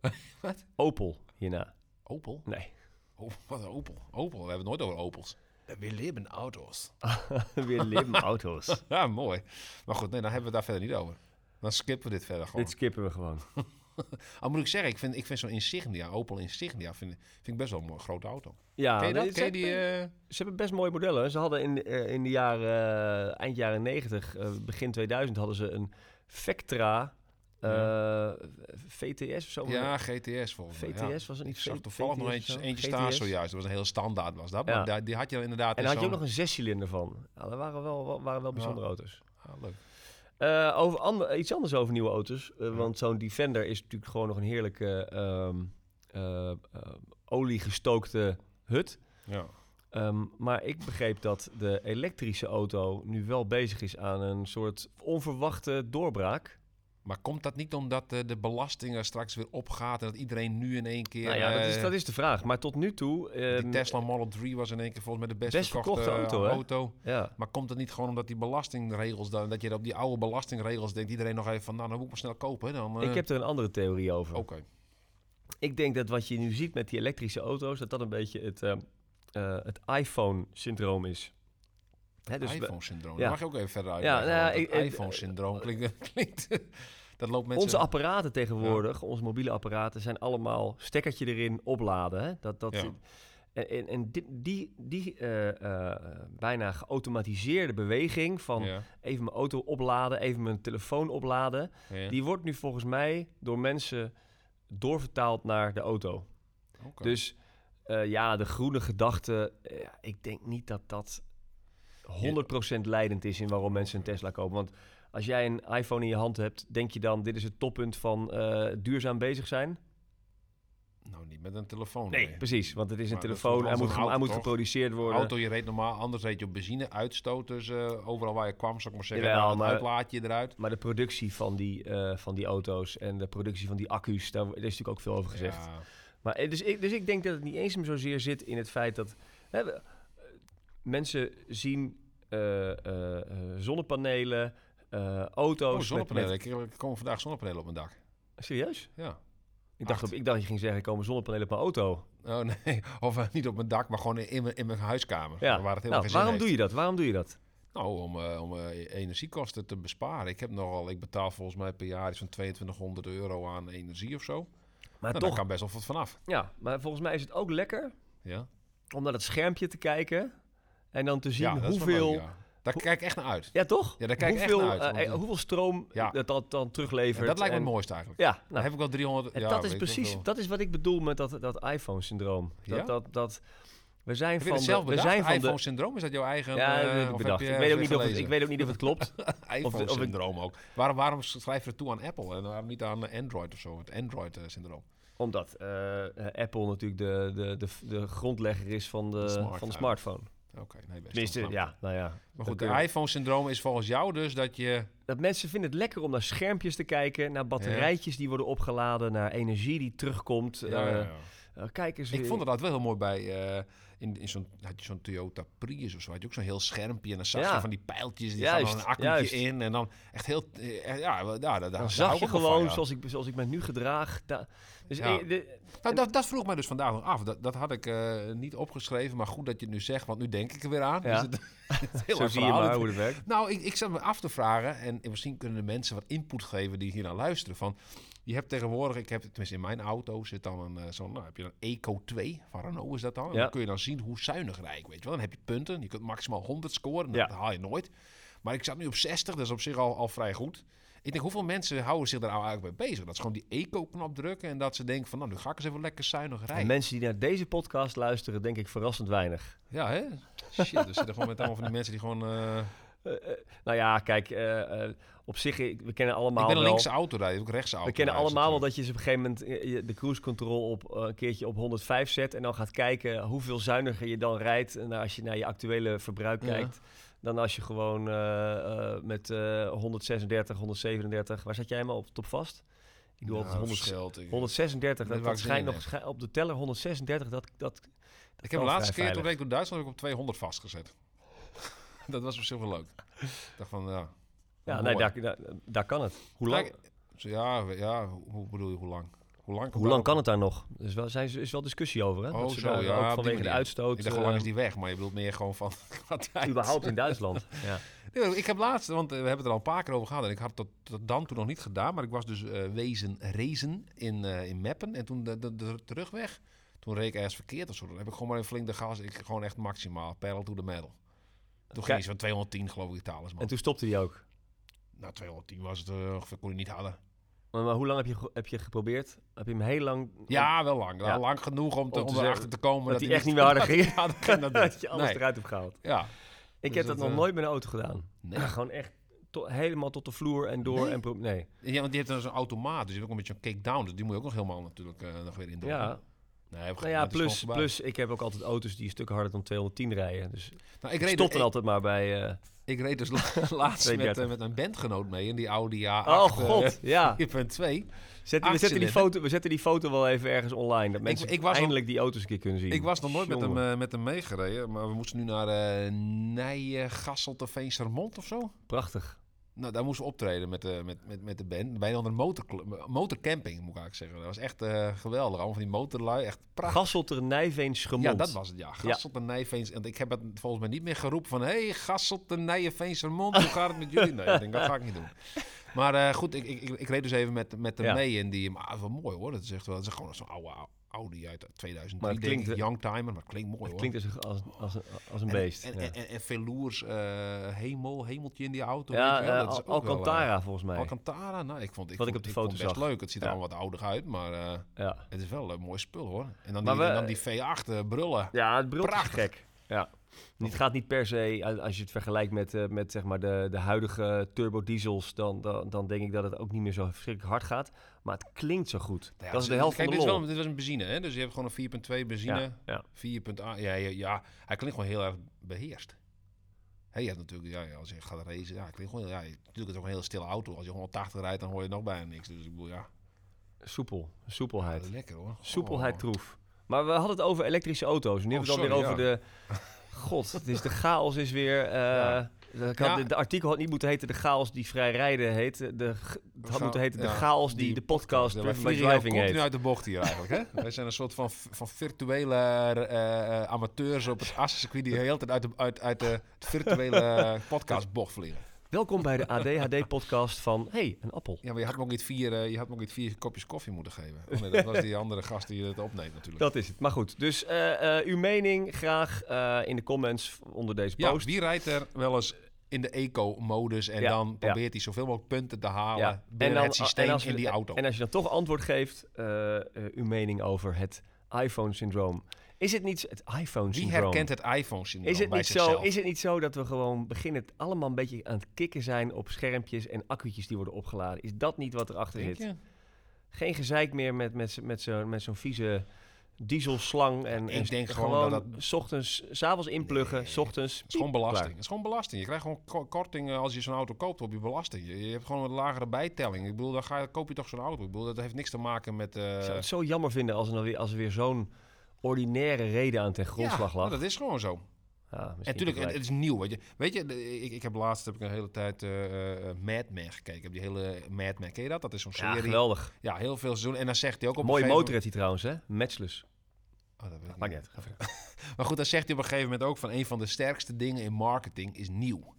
[SPEAKER 1] Wat?
[SPEAKER 3] Opel hierna.
[SPEAKER 1] Opel?
[SPEAKER 3] Nee.
[SPEAKER 1] Oh, wat een Opel? Opel, we hebben het nooit over Opels. We leven auto's.
[SPEAKER 3] Weer leven auto's.
[SPEAKER 1] Ja, mooi. Maar goed, nee, dan hebben we het daar verder niet over. Dan skippen we dit verder gewoon.
[SPEAKER 3] Dit skippen we gewoon.
[SPEAKER 1] Al moet ik zeggen, ik vind, ik vind zo'n Insignia, Opel Insignia, vind, vind ik best wel een mooie grote auto.
[SPEAKER 3] Ja,
[SPEAKER 1] Ken je dat?
[SPEAKER 3] nee,
[SPEAKER 1] Ken je
[SPEAKER 3] ze,
[SPEAKER 1] die...
[SPEAKER 3] hebben,
[SPEAKER 1] eh,
[SPEAKER 3] ze hebben best mooie modellen. Ze hadden in, eh, in de jaren... eind jaren 90, eh, begin 2000 hadden ze een Vectra eh, VTS of zo.
[SPEAKER 1] ja, GTS volgens mij.
[SPEAKER 3] VTS
[SPEAKER 1] ja.
[SPEAKER 3] was het niet?
[SPEAKER 1] Ik zag toevallig nog eentje, eentje staan zojuist. Dat was een heel standaard was dat.
[SPEAKER 3] Ja.
[SPEAKER 1] Maar die had je inderdaad
[SPEAKER 3] En daar had je ook nog een zescilinder van. Ja, dat waren wel, wel- waren wel bijzondere auto's.
[SPEAKER 1] Ah, leuk.
[SPEAKER 3] Eh, over ander, iets anders over nieuwe auto's. eh, Want zo'n Defender is natuurlijk gewoon nog een heerlijke ehm, eh, eh, oliegestookte hut.
[SPEAKER 1] Ja.
[SPEAKER 3] Ehm, maar ik begreep dat de elektrische auto nu wel bezig is aan een soort onverwachte doorbraak.
[SPEAKER 1] Maar komt dat niet omdat eh, de belastingen straks weer opgaat en dat iedereen nu in één keer...
[SPEAKER 3] nou ja, dat is,
[SPEAKER 1] eh,
[SPEAKER 3] dat is de vraag. Maar tot nu toe...
[SPEAKER 1] die
[SPEAKER 3] ehm,
[SPEAKER 1] Tesla Model 3 was in één keer volgens mij de best,
[SPEAKER 3] Best
[SPEAKER 1] verkochte,
[SPEAKER 3] verkochte auto,
[SPEAKER 1] eh, auto.
[SPEAKER 3] Ja,
[SPEAKER 1] Maar komt het niet gewoon omdat die belastingregels... Dan, dat je op die oude belastingregels denkt... iedereen nog even van... nou, dan moet ik maar snel kopen. Dan, eh,
[SPEAKER 3] ik heb er een andere theorie over.
[SPEAKER 1] Oké.
[SPEAKER 3] Ik denk dat wat je nu ziet met die elektrische auto's... dat dat een beetje het, ehm, eh, het iPhone-syndroom is. Hè, dus
[SPEAKER 1] iPhone-syndroom.
[SPEAKER 3] ja.
[SPEAKER 1] Mag je ook even verder uit.
[SPEAKER 3] Ja, nou ik-
[SPEAKER 1] iPhone-syndroom klinkt... klinkt dat loopt mensen...
[SPEAKER 3] Onze apparaten tegenwoordig, onze mobiele apparaten, zijn allemaal stekkertje erin, opladen. Hè? Dat, dat,
[SPEAKER 1] Ja.
[SPEAKER 3] En, en, die, die, die eh, eh, bijna geautomatiseerde beweging van
[SPEAKER 1] Ja,
[SPEAKER 3] even mijn auto opladen, even mijn telefoon opladen, die wordt nu volgens mij door mensen doorvertaald naar de auto. Dus eh, ja, de groene gedachte, ik denk niet dat dat 100% leidend is in waarom mensen een Tesla kopen. Want als jij een iPhone in je hand hebt, denk je dan, dit is het toppunt van eh, duurzaam bezig zijn?
[SPEAKER 1] Nou, niet met een telefoon.
[SPEAKER 3] Nee, precies. Want het is een
[SPEAKER 1] Maar
[SPEAKER 3] telefoon, hij moet, hij moet geproduceerd worden.
[SPEAKER 1] Auto, je reed normaal, anders reed je op benzine, uitstoot. Dus eh, overal waar je kwam, zou ik maar zeggen,
[SPEAKER 3] Jawel,
[SPEAKER 1] nou,
[SPEAKER 3] maar-
[SPEAKER 1] uitlaatje eruit.
[SPEAKER 3] Maar de productie van die, eh, van die auto's en de productie van die accu's, daar, is natuurlijk ook veel over gezegd.
[SPEAKER 1] Ja,
[SPEAKER 3] Maar, dus, ik, dus ik denk dat het niet eens meer zozeer zit in het feit dat hè, mensen zien eh, eh, zonnepanelen, eh, auto's.
[SPEAKER 1] oh, zonnepanelen.
[SPEAKER 3] met-
[SPEAKER 1] Ik, ik kom vandaag zonnepanelen op mijn dak.
[SPEAKER 3] serieus?
[SPEAKER 1] Ja.
[SPEAKER 3] Ik dacht, op, ik dacht je ging zeggen, komen zonnepanelen op mijn auto.
[SPEAKER 1] Oh nee, of niet op mijn dak, maar gewoon in mijn, in mijn huiskamer.
[SPEAKER 3] Ja.
[SPEAKER 1] Waar het helemaal
[SPEAKER 3] Nou, waarom
[SPEAKER 1] heeft.
[SPEAKER 3] doe je dat? Waarom doe je dat?
[SPEAKER 1] Nou, om, om energiekosten te besparen. Ik heb nogal, ik betaal volgens mij per jaar iets van 2200 euro aan energie of zo.
[SPEAKER 3] Maar
[SPEAKER 1] Nou,
[SPEAKER 3] toch,
[SPEAKER 1] daar kan best wel wat vanaf.
[SPEAKER 3] ja, maar volgens mij is het ook lekker
[SPEAKER 1] Ja,
[SPEAKER 3] om naar het schermpje te kijken en dan te zien
[SPEAKER 1] ja
[SPEAKER 3] hoeveel...
[SPEAKER 1] leuk, ja. Daar kijk ik echt naar uit.
[SPEAKER 3] Ja, toch?
[SPEAKER 1] Ja, daar kijk ik echt
[SPEAKER 3] hoeveel,
[SPEAKER 1] naar uit,
[SPEAKER 3] eh,
[SPEAKER 1] want-
[SPEAKER 3] eh, hoeveel stroom
[SPEAKER 1] Ja.
[SPEAKER 3] dat, dat dan teruglevert.
[SPEAKER 1] En dat lijkt me
[SPEAKER 3] en-
[SPEAKER 1] het mooiste eigenlijk.
[SPEAKER 3] Ja,
[SPEAKER 1] Dan
[SPEAKER 3] nou,
[SPEAKER 1] heb ik wel 300...
[SPEAKER 3] en
[SPEAKER 1] ja,
[SPEAKER 3] dat is precies, dat is wat ik bedoel met dat, dat iPhone-syndroom. Dat,
[SPEAKER 1] Ja?
[SPEAKER 3] dat, dat, we zijn van
[SPEAKER 1] zelf
[SPEAKER 3] de, we zijn van de,
[SPEAKER 1] iPhone-syndroom? Is dat jouw eigen...
[SPEAKER 3] ja, dat heb ik
[SPEAKER 1] of
[SPEAKER 3] bedacht.
[SPEAKER 1] je
[SPEAKER 3] Ik weet, ook niet of het, ik weet ook niet of het klopt.
[SPEAKER 1] iPhone-syndroom ook. Waarom, waarom schrijf je het toe aan Apple en waarom niet aan Android of zo? Het Android-syndroom.
[SPEAKER 3] Omdat eh, eh, Apple natuurlijk de, de, de, de grondlegger is van de,
[SPEAKER 1] smartphone.
[SPEAKER 3] van de smartphone.
[SPEAKER 1] Oké, nee, best.
[SPEAKER 3] Tenminste,
[SPEAKER 1] wel.
[SPEAKER 3] ja, nou ja.
[SPEAKER 1] Maar goed, de iPhone-syndroom is volgens jou dus dat je...
[SPEAKER 3] dat mensen vinden het lekker om naar schermpjes te kijken, naar batterijtjes die worden opgeladen, naar energie die terugkomt.
[SPEAKER 1] Ja.
[SPEAKER 3] Eh, kijk eens.
[SPEAKER 1] Ik vond het altijd wel heel mooi bij... eh, in, in zo'n, had je zo'n Toyota Prius of zo, had je ook zo'n heel schermpje. En dan zag
[SPEAKER 3] Ja.
[SPEAKER 1] je van die pijltjes, die
[SPEAKER 3] Juist,
[SPEAKER 1] gaan dan een accu'tje
[SPEAKER 3] juist.
[SPEAKER 1] in. En dan echt heel... ja, daar, daar
[SPEAKER 3] Dan zag je
[SPEAKER 1] van,
[SPEAKER 3] gewoon
[SPEAKER 1] ja.
[SPEAKER 3] zoals, ik, zoals ik me nu gedraag. da- dus
[SPEAKER 1] Ja.
[SPEAKER 3] de-
[SPEAKER 1] Nou, dat, dat vroeg mij dus vandaag nog af. Dat, dat had ik eh, niet opgeschreven, maar goed dat je het nu zegt, want nu denk ik er weer aan.
[SPEAKER 3] Ja.
[SPEAKER 1] Dus het, het is heel
[SPEAKER 3] zo
[SPEAKER 1] erg
[SPEAKER 3] zie je
[SPEAKER 1] verhaal.
[SPEAKER 3] maar hoe het werkt.
[SPEAKER 1] Nou, ik, ik zat me af te vragen, en misschien kunnen de mensen wat input geven die hier naar luisteren. Van, je hebt tegenwoordig, ik heb tenminste in mijn auto zit dan een, eh, zo'n, nou, heb je een Eco 2 van Renault is dat dan. En
[SPEAKER 3] Ja.
[SPEAKER 1] dan kun je dan zien hoe zuinig rijk, weet je wel. Dan heb je punten, je kunt maximaal 100 scoren,
[SPEAKER 3] Ja.
[SPEAKER 1] dat haal je nooit. Maar ik zat nu op 60, dat is op zich al, al vrij goed. Ik denk, hoeveel mensen houden zich daar nou eigenlijk mee bezig? Dat ze gewoon die eco-knop drukken en dat ze denken van, nou, nu ga ik eens even lekker zuinig
[SPEAKER 3] En
[SPEAKER 1] rijden.
[SPEAKER 3] mensen die naar deze podcast luisteren, denk ik verrassend weinig.
[SPEAKER 1] Ja, hè? Shit, er zitten gewoon met allemaal van die mensen die gewoon... eh,
[SPEAKER 3] nou ja, kijk, op zich, we kennen allemaal
[SPEAKER 1] ik ben een
[SPEAKER 3] wel...
[SPEAKER 1] linkse autorijder, ook rechtse auto.
[SPEAKER 3] We kennen allemaal wel dat je dus op een gegeven moment de cruise control op een keertje op 105 zet en dan gaat kijken hoeveel zuiniger je dan rijdt en als je naar je actuele verbruik
[SPEAKER 1] Ja.
[SPEAKER 3] Dan als je gewoon eh, eh, met eh 136, 137, waar zat jij helemaal op, op vast? Ik doe altijd 100, 136,
[SPEAKER 1] Net
[SPEAKER 3] dat, dat schijnt nog schijn- op de teller 136, dat, dat, dat
[SPEAKER 1] Ik heb de laatste keer toen ik door Duitsland heb ik op 200 vastgezet. dat was op zich wel leuk. Ik dacht van, ja.
[SPEAKER 3] Ja, nee, daar, daar, daar kan het. Hoe lang,
[SPEAKER 1] Ja, ja, hoe, hoe bedoel je, hoe lang? Hoe lang,
[SPEAKER 3] hoe lang kan het daar nog? Er is wel, zijn, is wel discussie over, hè?
[SPEAKER 1] Oh,
[SPEAKER 3] Dat ze
[SPEAKER 1] zo,
[SPEAKER 3] daar
[SPEAKER 1] ja,
[SPEAKER 3] ook vanwege de uitstoot.
[SPEAKER 1] Ik dacht, hoe lang
[SPEAKER 3] eh,
[SPEAKER 1] is die weg? Maar je bedoelt meer gewoon van...
[SPEAKER 3] überhaupt in Duitsland. ja.
[SPEAKER 1] Nee, ik heb laatst, want eh, we hebben het er al een paar keer over gehad. En ik had dat, dat dan toen nog niet gedaan. Maar ik was dus eh, wezen racen in, eh, in Meppen. En toen de, de, de terugweg, toen reed ik ergens verkeerd of zo. Dan heb ik gewoon maar een flink de gas. Ik gewoon echt maximaal, pedal to the metal. Toen ging iets van 210 geloof ik, talisman.
[SPEAKER 3] En toen stopte die ook.
[SPEAKER 1] Nou, 210 was het ongeveer, kon je niet hadden.
[SPEAKER 3] Maar, maar hoe lang heb je, heb je geprobeerd? Heb je hem heel lang...
[SPEAKER 1] Ja, wel lang.
[SPEAKER 3] Ja.
[SPEAKER 1] Lang genoeg om, te,
[SPEAKER 3] Om te
[SPEAKER 1] om erachter te komen
[SPEAKER 3] dat hij echt niet meer harder ging.
[SPEAKER 1] Ja, dat dat
[SPEAKER 3] je alles
[SPEAKER 1] Nee.
[SPEAKER 3] eruit hebt gehaald.
[SPEAKER 1] Ja.
[SPEAKER 3] Ik
[SPEAKER 1] Dus
[SPEAKER 3] heb dat, nog
[SPEAKER 1] eh,
[SPEAKER 3] nooit met een auto gedaan.
[SPEAKER 1] Nee.
[SPEAKER 3] Gewoon echt to- helemaal tot de vloer en door.
[SPEAKER 1] Nee?
[SPEAKER 3] En pro- nee.
[SPEAKER 1] ja, want die heeft dan zo'n automaat. Dus je hebt ook een beetje een kick-down. Dus die moet je ook nog helemaal natuurlijk eh, nog weer in.
[SPEAKER 3] Ja,
[SPEAKER 1] Nee,
[SPEAKER 3] nou ja, plus, plus ik heb ook altijd auto's die een stuk harder dan 210 rijden. Dus
[SPEAKER 1] Nou,
[SPEAKER 3] ik
[SPEAKER 1] ik, reed,
[SPEAKER 3] stop
[SPEAKER 1] ik,
[SPEAKER 3] altijd maar bij... eh,
[SPEAKER 1] ik reed dus la- laatst met,
[SPEAKER 3] 230.
[SPEAKER 1] eh, met een bandgenoot mee. En die Audi A8
[SPEAKER 3] oh god, ja.
[SPEAKER 1] 4.2.
[SPEAKER 3] Zet, we, zetten die foto, we zetten die foto wel even ergens online. Dat mensen
[SPEAKER 1] ik was al-
[SPEAKER 3] eindelijk die auto's een keer kunnen zien.
[SPEAKER 1] Ik was nog nooit met hem, eh, met hem meegereden. Maar we moesten nu naar eh Nijen, Gasselt of Veensermond of zo.
[SPEAKER 3] Prachtig.
[SPEAKER 1] Nou, daar moesten we optreden met de, met, met, met de band. Bij een andere motor, motorcamping, moet ik eigenlijk zeggen. Dat was echt eh, geweldig. Allemaal van die motorlui. Echt prachtig.
[SPEAKER 3] Gasselter Nijveen Schemond.
[SPEAKER 1] Ja, dat was het, ja. Gasselt en Nijveens. En ik heb het volgens mij niet meer geroepen van... Hé, hey, Gasselt en Nijveensermond, hoe gaat het met jullie? Nee, ik denk, dat ga ik niet doen. Maar eh, goed, ik, ik, ik, ik reed dus even met, met hem
[SPEAKER 3] Ja.
[SPEAKER 1] mee. En die, maar wel mooi hoor. Dat is echt wel, dat is gewoon zo'n oude Audi uit 2003,
[SPEAKER 3] Maar
[SPEAKER 1] denk
[SPEAKER 3] klinkt,
[SPEAKER 1] ik. Youngtimer, maar het klinkt mooi
[SPEAKER 3] Het
[SPEAKER 1] hoor.
[SPEAKER 3] klinkt dus als, als, een, als een
[SPEAKER 1] En-
[SPEAKER 3] beest.
[SPEAKER 1] En,
[SPEAKER 3] ja.
[SPEAKER 1] en, en, en velours eh, hemel, hemeltje in die auto.
[SPEAKER 3] ja, eh,
[SPEAKER 1] Dat is
[SPEAKER 3] Al-
[SPEAKER 1] wel, eh,
[SPEAKER 3] Alcantara volgens mij.
[SPEAKER 1] Alcantara, nou, ik vond, ik
[SPEAKER 3] Wat
[SPEAKER 1] vond,
[SPEAKER 3] ik op de foto
[SPEAKER 1] het best
[SPEAKER 3] zag.
[SPEAKER 1] leuk. Het ziet er allemaal wat ouder uit, maar
[SPEAKER 3] ja.
[SPEAKER 1] het is wel een mooi spul hoor. En dan die,
[SPEAKER 3] we-
[SPEAKER 1] dan die V8 eh, brullen.
[SPEAKER 3] ja, het brult
[SPEAKER 1] Prachtig.
[SPEAKER 3] gek. Ja. Het gaat niet per se, als- je het vergelijkt met, eh, met zeg maar de, de huidige turbodiesels, dan, dan, dan denk ik dat het ook niet meer zo verschrikkelijk hard gaat. Maar het klinkt zo goed.
[SPEAKER 1] Ja,
[SPEAKER 3] dat is de helft
[SPEAKER 1] kijk,
[SPEAKER 3] van de
[SPEAKER 1] dit, is wel, dit was een benzine, hè? dus je hebt gewoon een 4.2 benzine.
[SPEAKER 3] ja, ja.
[SPEAKER 1] 4.8, ja, ja, ja, hij klinkt gewoon heel erg beheerst. Hè, je hebt natuurlijk, ja, als je gaat racen, ja, klinkt gewoon, ja, natuurlijk is het ook een hele stille auto. Als je 180 rijdt, dan hoor je nog bijna niks. Dus ik bedoel, ja,
[SPEAKER 3] Soepel, soepelheid.
[SPEAKER 1] lekker hoor.
[SPEAKER 3] Soepelheid
[SPEAKER 1] Oh.
[SPEAKER 3] troef. Maar we hadden het over elektrische auto's. Nu
[SPEAKER 1] Oh,
[SPEAKER 3] hebben we het alweer
[SPEAKER 1] sorry,
[SPEAKER 3] over de... God, het is de chaos is weer... eh,
[SPEAKER 1] Ja.
[SPEAKER 3] ik had-
[SPEAKER 1] Ja.
[SPEAKER 3] de, de artikel had niet moeten heten de chaos die vrij rijden heet. De, g- het had moeten heten de chaos die, de podcast
[SPEAKER 1] Ja, jou
[SPEAKER 3] Driving heet.
[SPEAKER 1] uit de bocht hier eigenlijk, hè? Wij zijn een soort van, van virtuele eh, eh, amateurs op het Assencircuit die de hele tijd uit de, uit, uit de virtuele podcastbocht vliegen.
[SPEAKER 3] Welkom bij de ADHD-podcast van Hey, een appel.
[SPEAKER 1] Ja, maar je had me ook niet vier, eh, je had me ook niet vier kopjes koffie moeten geven. Oh nee, dat was die andere gast die het opneemt natuurlijk.
[SPEAKER 3] Dat is het. Maar goed, dus eh, eh, uw mening graag in de comments onder deze
[SPEAKER 1] ja,
[SPEAKER 3] post.
[SPEAKER 1] wie rijdt er wel eens in de eco-modus en
[SPEAKER 3] Ja,
[SPEAKER 1] dan
[SPEAKER 3] ja.
[SPEAKER 1] probeert hij zoveel mogelijk punten te halen
[SPEAKER 3] Ja.
[SPEAKER 1] binnen het systeem
[SPEAKER 3] en
[SPEAKER 1] in die auto.
[SPEAKER 3] En als je dan toch antwoord geeft, uw mening over het iPhone-syndroom. Is het niet het
[SPEAKER 1] wie
[SPEAKER 3] iPhone-syndroom?
[SPEAKER 1] herkent het iPhone-syndroom
[SPEAKER 3] Is het,
[SPEAKER 1] bij
[SPEAKER 3] niet zo,
[SPEAKER 1] zichzelf?
[SPEAKER 3] is het niet zo dat we gewoon beginnen het allemaal een beetje aan het kicken zijn op schermpjes en accu'tjes die worden opgeladen? Is dat niet wat erachter
[SPEAKER 1] Denk
[SPEAKER 3] zit?
[SPEAKER 1] je?
[SPEAKER 3] Geen gezeik meer met, met, met zo'n met zo'n vieze dieselslang en,
[SPEAKER 1] ik
[SPEAKER 3] en
[SPEAKER 1] denk
[SPEAKER 3] s-
[SPEAKER 1] gewoon dat
[SPEAKER 3] s ochtends, s'avonds inpluggen, s ochtends.
[SPEAKER 1] Het is gewoon belasting.
[SPEAKER 3] klaar.
[SPEAKER 1] Het is gewoon belasting. Je krijgt gewoon ko- korting als je zo'n auto koopt op je belasting. Je, je hebt gewoon een lagere bijtelling. Ik bedoel, dan ga je, koop je toch zo'n auto. Ik bedoel, dat heeft niks te maken met... eh,
[SPEAKER 3] Ik zou het zo jammer vinden als er, weer, als er weer zo'n ordinaire reden aan ten grondslag
[SPEAKER 1] ja,
[SPEAKER 3] lag.
[SPEAKER 1] dat is gewoon zo.
[SPEAKER 3] Ja,
[SPEAKER 1] En natuurlijk, het, is nieuw. Weet je, weet je ik, ik heb laatst heb ik een hele tijd eh, eh, Mad Men gekeken. Ik heb die hele Mad Men, ken je dat? Dat is zo'n
[SPEAKER 3] ja,
[SPEAKER 1] serie.
[SPEAKER 3] geweldig.
[SPEAKER 1] Ja, heel veel seizoenen. En dan zegt hij ook op
[SPEAKER 3] Mooie
[SPEAKER 1] een
[SPEAKER 3] motor heeft hij trouwens, hè? Matchless.
[SPEAKER 1] Oh, dat weet ik niet. Maar goed, dan zegt hij op een gegeven moment ook van een van de sterkste dingen in marketing is nieuw.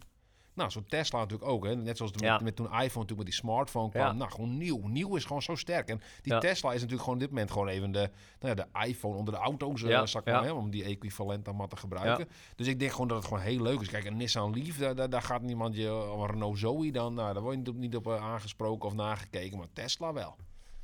[SPEAKER 1] Nou, zo'n Tesla natuurlijk ook. Hè? Net zoals met,
[SPEAKER 3] Ja.
[SPEAKER 1] met toen iPhone, toen met die smartphone kwam.
[SPEAKER 3] Ja.
[SPEAKER 1] Nou, gewoon nieuw. Nieuw is gewoon zo sterk. En die
[SPEAKER 3] Ja.
[SPEAKER 1] Tesla is natuurlijk gewoon op dit moment gewoon even de, nou ja, de iPhone onder de auto's. eh,
[SPEAKER 3] Ja,
[SPEAKER 1] maar, hè, om die equivalent dan maar te gebruiken. Dus ik denk gewoon dat het gewoon heel leuk is. Kijk, een Nissan Leaf, daar, daar, daar gaat niemand je... Of een Renault Zoe dan, nou, daar word je niet op, niet op eh, aangesproken of nagekeken. Maar Tesla wel.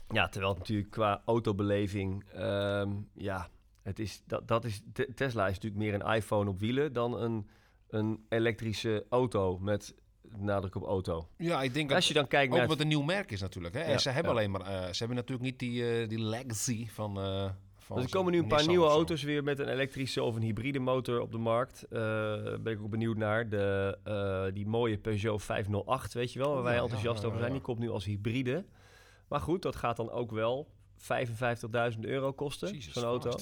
[SPEAKER 3] Ja, terwijl het natuurlijk qua autobeleving, ehm, ja, het is, dat, dat is, Te- Tesla is natuurlijk meer een iPhone op wielen dan een, een elektrische auto met nadruk op auto.
[SPEAKER 1] Ja, ik denk dat...
[SPEAKER 3] Als je dan kijkt
[SPEAKER 1] Ook
[SPEAKER 3] naar...
[SPEAKER 1] wat een nieuw merk is natuurlijk. Hè?
[SPEAKER 3] Ja,
[SPEAKER 1] en ze hebben
[SPEAKER 3] ja.
[SPEAKER 1] alleen maar... eh, ze hebben natuurlijk niet die, eh, die legacy van... eh van
[SPEAKER 3] Dus er komen nu een paar
[SPEAKER 1] Nissan
[SPEAKER 3] nieuwe auto's weer met een elektrische of een hybride motor op de markt. Ben ik ook benieuwd naar. De, die mooie Peugeot 508, weet je wel, waar wij
[SPEAKER 1] ja,
[SPEAKER 3] enthousiast over zijn. Die komt nu als hybride. Maar goed, dat gaat dan ook wel 55.000 euro kosten, zo'n auto.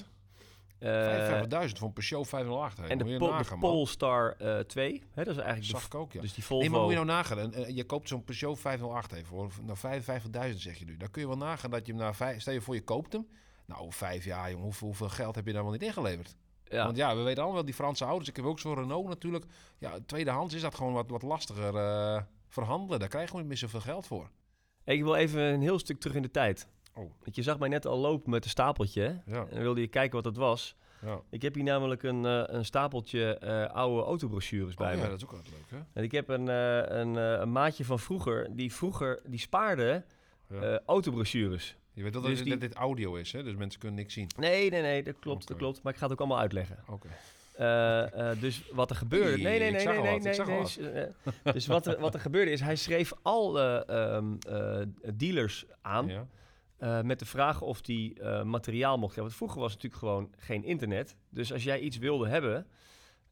[SPEAKER 3] Eh,
[SPEAKER 1] 55.000 voor een Peugeot 508. hè.
[SPEAKER 3] en de, Pol- de. Polestar eh 2, hè, dat is eigenlijk
[SPEAKER 1] Zag
[SPEAKER 3] de,
[SPEAKER 1] ik ook, ja.
[SPEAKER 3] dus die Volvo.
[SPEAKER 1] Nee, maar moet je nou nagaan. Eh, je koopt zo'n Peugeot 508 even voor nou, 55.000 zeg je nu. Dan kun je wel nagaan dat je hem na vijf... Stel je voor je koopt hem. Nou, vijf jaar, jongen. Hoeveel, hoeveel geld heb je daar wel niet ingeleverd?
[SPEAKER 3] ja.
[SPEAKER 1] Want ja, we weten allemaal wel die Franse auto's. Ik heb ook zo'n Renault natuurlijk. Ja, tweedehands is dat gewoon wat, wat lastiger eh, verhandelen. Daar krijg je gewoon niet meer zoveel geld voor.
[SPEAKER 3] Ik wil even een heel stuk terug in de tijd.
[SPEAKER 1] Oh.
[SPEAKER 3] Want je zag mij net al lopen met een stapeltje.
[SPEAKER 1] Ja,
[SPEAKER 3] En dan wilde je kijken wat dat was.
[SPEAKER 1] ja.
[SPEAKER 3] Ik heb hier namelijk een, eh, een stapeltje eh, oude autobrochures bij
[SPEAKER 1] Oh,
[SPEAKER 3] me.
[SPEAKER 1] ja, dat is ook altijd leuk, hè?
[SPEAKER 3] En ik heb een, eh, een, een maatje van vroeger, die vroeger, die spaarde
[SPEAKER 1] Ja.
[SPEAKER 3] autobrochures.
[SPEAKER 1] Je weet
[SPEAKER 3] dus
[SPEAKER 1] dat,
[SPEAKER 3] die-
[SPEAKER 1] dat dit audio is, hè? Dus mensen kunnen niks zien.
[SPEAKER 3] Nee, nee, nee, dat klopt, dat klopt. Maar ik ga het ook allemaal uitleggen.
[SPEAKER 1] Oké.
[SPEAKER 3] Dus wat er gebeurde... Nee, nee, nee, nee,
[SPEAKER 1] al
[SPEAKER 3] nee,
[SPEAKER 1] al
[SPEAKER 3] eh, Dus wat er, wat er gebeurde is, hij schreef alle ehm, eh, dealers aan...
[SPEAKER 1] Ja.
[SPEAKER 3] Eh, met de vraag of die eh, materiaal mocht hebben. Want vroeger was natuurlijk gewoon geen internet. Dus als jij iets wilde hebben,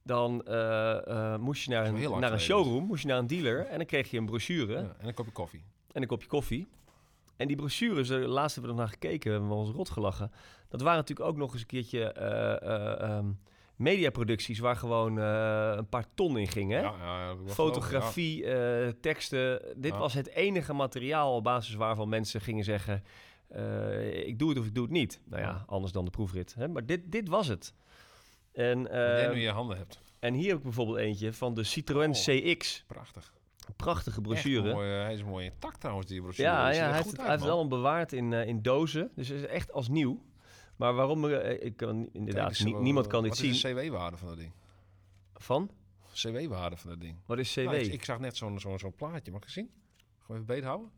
[SPEAKER 3] dan eh, moest je naar een, naar een showroom, moest je naar een dealer en dan kreeg je een brochure
[SPEAKER 1] Ja, En een kopje koffie.
[SPEAKER 3] en een kopje koffie. En die brochures, eh, laatst hebben we er naar gekeken, hebben we ons rot gelachen. Dat waren natuurlijk ook nog eens een keertje eh, eh, ehm, mediaproducties waar gewoon een paar ton in ging. Hè?
[SPEAKER 1] Ja, ja,
[SPEAKER 3] Fotografie, teksten. Dit was het enige materiaal op basis waarvan mensen gingen zeggen... eh, ik doe het of ik doe het niet. Nou ja, anders dan de proefrit. Hè? Maar dit, dit was het. En.
[SPEAKER 1] Wat
[SPEAKER 3] eh,
[SPEAKER 1] nu in je handen hebt.
[SPEAKER 3] en hier heb ik bijvoorbeeld eentje van de Citroën
[SPEAKER 1] Oh.
[SPEAKER 3] CX.
[SPEAKER 1] Prachtig.
[SPEAKER 3] Een prachtige brochure.
[SPEAKER 1] mooi, eh, hij is mooi intact trouwens, die brochure.
[SPEAKER 3] Ja, ja hij, heeft
[SPEAKER 1] goed
[SPEAKER 3] het,
[SPEAKER 1] uit,
[SPEAKER 3] hij heeft het
[SPEAKER 1] man.
[SPEAKER 3] allemaal bewaard in, eh, in dozen. Dus het is echt als nieuw. Maar waarom... eh, ik kan inderdaad...
[SPEAKER 1] Kijk, eh,
[SPEAKER 3] niemand kan dit
[SPEAKER 1] wat
[SPEAKER 3] zien.
[SPEAKER 1] is de CW-waarde van dat ding?
[SPEAKER 3] Van?
[SPEAKER 1] CW-waarde van dat ding.
[SPEAKER 3] Wat is CW?
[SPEAKER 1] Nou, ik, ik zag net zo'n zo'n zo'n plaatje. Mag ik het zien? Gewoon even beet houden.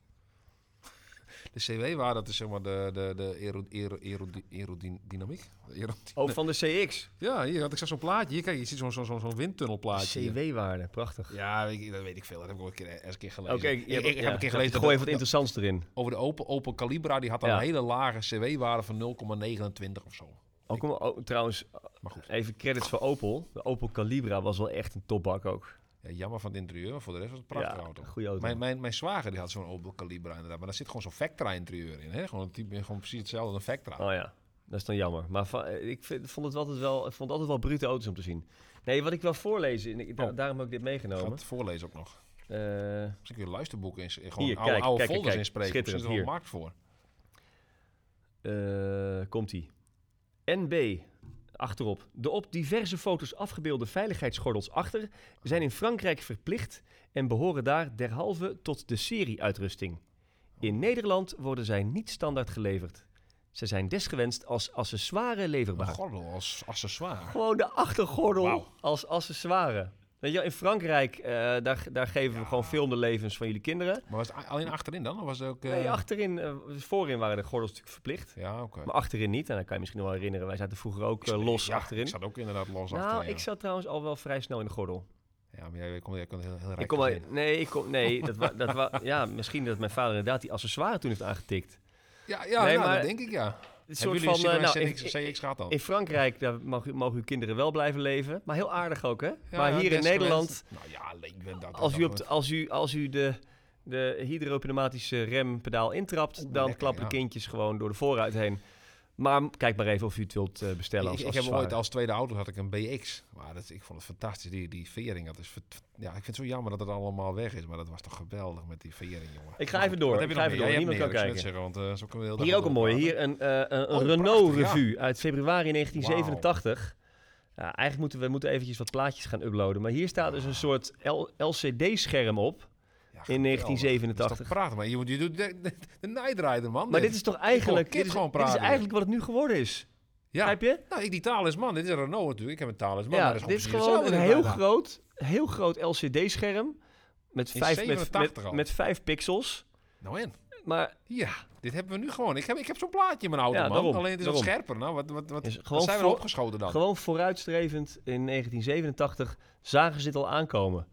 [SPEAKER 1] De CW-waarde, dat is zeg maar de, de, de aero, aero, aero, aerodynamiek.
[SPEAKER 3] Oh, van de CX.
[SPEAKER 1] Ja, hier had ik zag zo'n plaatje. Hier, kijk, je ziet zo'n zo'n zo'n windtunnelplaatje.
[SPEAKER 3] CW-waarde, prachtig.
[SPEAKER 1] Ja, weet ik, dat weet ik veel. Dat heb ik al een keer, eens een keer gelezen.
[SPEAKER 3] Oké,
[SPEAKER 1] ik,
[SPEAKER 3] hebt-
[SPEAKER 1] ik, ik
[SPEAKER 3] ja,
[SPEAKER 1] heb een keer gelezen
[SPEAKER 3] gooi even wat interessants erin.
[SPEAKER 1] over de Opel, Opel Calibra. Die had
[SPEAKER 3] Ja.
[SPEAKER 1] een hele lage CW-waarde van 0,29 of zo.
[SPEAKER 3] Ook om, oh, trouwens,
[SPEAKER 1] Maar goed,
[SPEAKER 3] even credits voor Opel. De Opel Calibra was wel echt een topbak ook.
[SPEAKER 1] Ja, jammer van het interieur. Maar voor de rest was het een prachtige
[SPEAKER 3] ja,
[SPEAKER 1] auto.
[SPEAKER 3] goede auto.
[SPEAKER 1] Mijn, mijn, mijn zwager die had zo'n Opel Calibra inderdaad. Maar daar zit gewoon zo'n Vectra-interieur in. Hè? Gewoon, een type, gewoon precies hetzelfde als een Vectra.
[SPEAKER 3] Oh ja, dat is dan jammer. Maar eh, ik vind, vond het altijd wel, ik vond altijd wel brute auto's om te zien. Nee, wat ik wil voorlezen, en ik, da-
[SPEAKER 1] Oh.
[SPEAKER 3] daarom heb ik dit
[SPEAKER 1] Ik ga
[SPEAKER 3] meegenomen.
[SPEAKER 1] het voorlezen ook nog. Misschien kun je luisterboeken in, gewoon
[SPEAKER 3] Hier,
[SPEAKER 1] oude,
[SPEAKER 3] kijk,
[SPEAKER 1] oude
[SPEAKER 3] kijk,
[SPEAKER 1] folders
[SPEAKER 3] kijk.
[SPEAKER 1] inspreken. Er zit er wel
[SPEAKER 3] hier.
[SPEAKER 1] markt voor.
[SPEAKER 3] eh, Komt-ie. NB. Achterop. De op diverse foto's afgebeelde veiligheidsgordels achter zijn in Frankrijk verplicht en behoren daar derhalve tot de serie-uitrusting. In Nederland worden zij niet standaard geleverd. Ze zijn desgewenst als accessoire
[SPEAKER 1] Een
[SPEAKER 3] leverbaar.
[SPEAKER 1] gordel als accessoire.
[SPEAKER 3] Gewoon de achtergordel als accessoire. Weet je, wel, in Frankrijk, eh, daar, daar geven we gewoon film de levens van jullie kinderen.
[SPEAKER 1] Maar was het alleen achterin dan? Of was het ook... eh,
[SPEAKER 3] Nee, achterin, eh, voorin waren de gordels natuurlijk verplicht.
[SPEAKER 1] Ja, oké.
[SPEAKER 3] Maar achterin niet. En dan kan je misschien nog wel herinneren, wij zaten vroeger ook eh, los
[SPEAKER 1] Ja,
[SPEAKER 3] achterin.
[SPEAKER 1] Ik zat ook inderdaad los
[SPEAKER 3] nou,
[SPEAKER 1] achterin.
[SPEAKER 3] ik zat trouwens al wel vrij snel in de gordel.
[SPEAKER 1] Ja, maar jij komt, jij komt heel, heel rijk
[SPEAKER 3] Ik kom nee, ik kom, nee dat wa, dat wa, ja, misschien dat mijn vader inderdaad die accessoire toen heeft aangetikt.
[SPEAKER 1] Ja, ja
[SPEAKER 3] Nee,
[SPEAKER 1] nou,
[SPEAKER 3] maar-
[SPEAKER 1] dat denk ik, ja.
[SPEAKER 3] Een soort van, eh, nou, in,
[SPEAKER 1] CX gehad dan?
[SPEAKER 3] in Frankrijk daar mag, u- mogen uw kinderen wel blijven leven. Maar heel aardig ook, hè?
[SPEAKER 1] Ja,
[SPEAKER 3] maar hier in. Nederland,
[SPEAKER 1] Nou ja, ik ben dat.
[SPEAKER 3] als u, op als u, als u de, de hydropneumatische rempedaal intrapt, dan
[SPEAKER 1] lekker,
[SPEAKER 3] klappen kindjes gewoon door de voorruit heen. Maar kijk maar even of u het wilt eh, bestellen.
[SPEAKER 1] Ik,
[SPEAKER 3] als
[SPEAKER 1] ik heb ooit als tweede auto had ik een BX. Maar dat, ik vond het fantastisch. Die, die vering. Dat is, ja, ik vind het zo jammer dat het allemaal weg is. Maar dat was toch geweldig met die vering, jongen.
[SPEAKER 3] Ik ga even door, ik
[SPEAKER 1] heb
[SPEAKER 3] ga
[SPEAKER 1] je
[SPEAKER 3] even
[SPEAKER 1] nog
[SPEAKER 3] door. Niemand kan kijken.
[SPEAKER 1] zeggen, want, eh, zo kunnen we heel
[SPEAKER 3] Hier ook een mooie. Hier een, eh, een,
[SPEAKER 1] Oh,
[SPEAKER 3] Renault
[SPEAKER 1] prachtig, ja.
[SPEAKER 3] Revue uit februari 1987. Ja, eigenlijk moeten we moeten eventjes wat plaatjes gaan uploaden. Maar hier staat dus een soort L- LCD-scherm op. In
[SPEAKER 1] geweldig. Dat is
[SPEAKER 3] 1987.
[SPEAKER 1] toch prachtig, maar je, moet- je doet de, de, de Night Rider, man.
[SPEAKER 3] Maar dit is toch eigenlijk, dit is, dit is eigenlijk wat het nu geworden is.
[SPEAKER 1] Ja,
[SPEAKER 3] Begrijp je?
[SPEAKER 1] nou, ik die talisman. Dit is een Renault natuurlijk. Ik heb een talisman.
[SPEAKER 3] Ja,
[SPEAKER 1] maar dat
[SPEAKER 3] dit is gewoon een heel groot, heel groot LCD-scherm. Met
[SPEAKER 1] In
[SPEAKER 3] vijf, met,
[SPEAKER 1] 87
[SPEAKER 3] met, met vijf pixels.
[SPEAKER 1] Nou en?
[SPEAKER 3] Maar
[SPEAKER 1] Ja, dit hebben we nu gewoon. Ik heb, ik heb zo'n plaatje in mijn auto,
[SPEAKER 3] Ja,
[SPEAKER 1] man.
[SPEAKER 3] daarom,
[SPEAKER 1] Alleen het is wat scherper. Nou, wat, wat, wat,
[SPEAKER 3] Is
[SPEAKER 1] zijn we
[SPEAKER 3] voor-
[SPEAKER 1] opgeschoten dan?
[SPEAKER 3] gewoon vooruitstrevend in 1987 zagen ze dit al aankomen.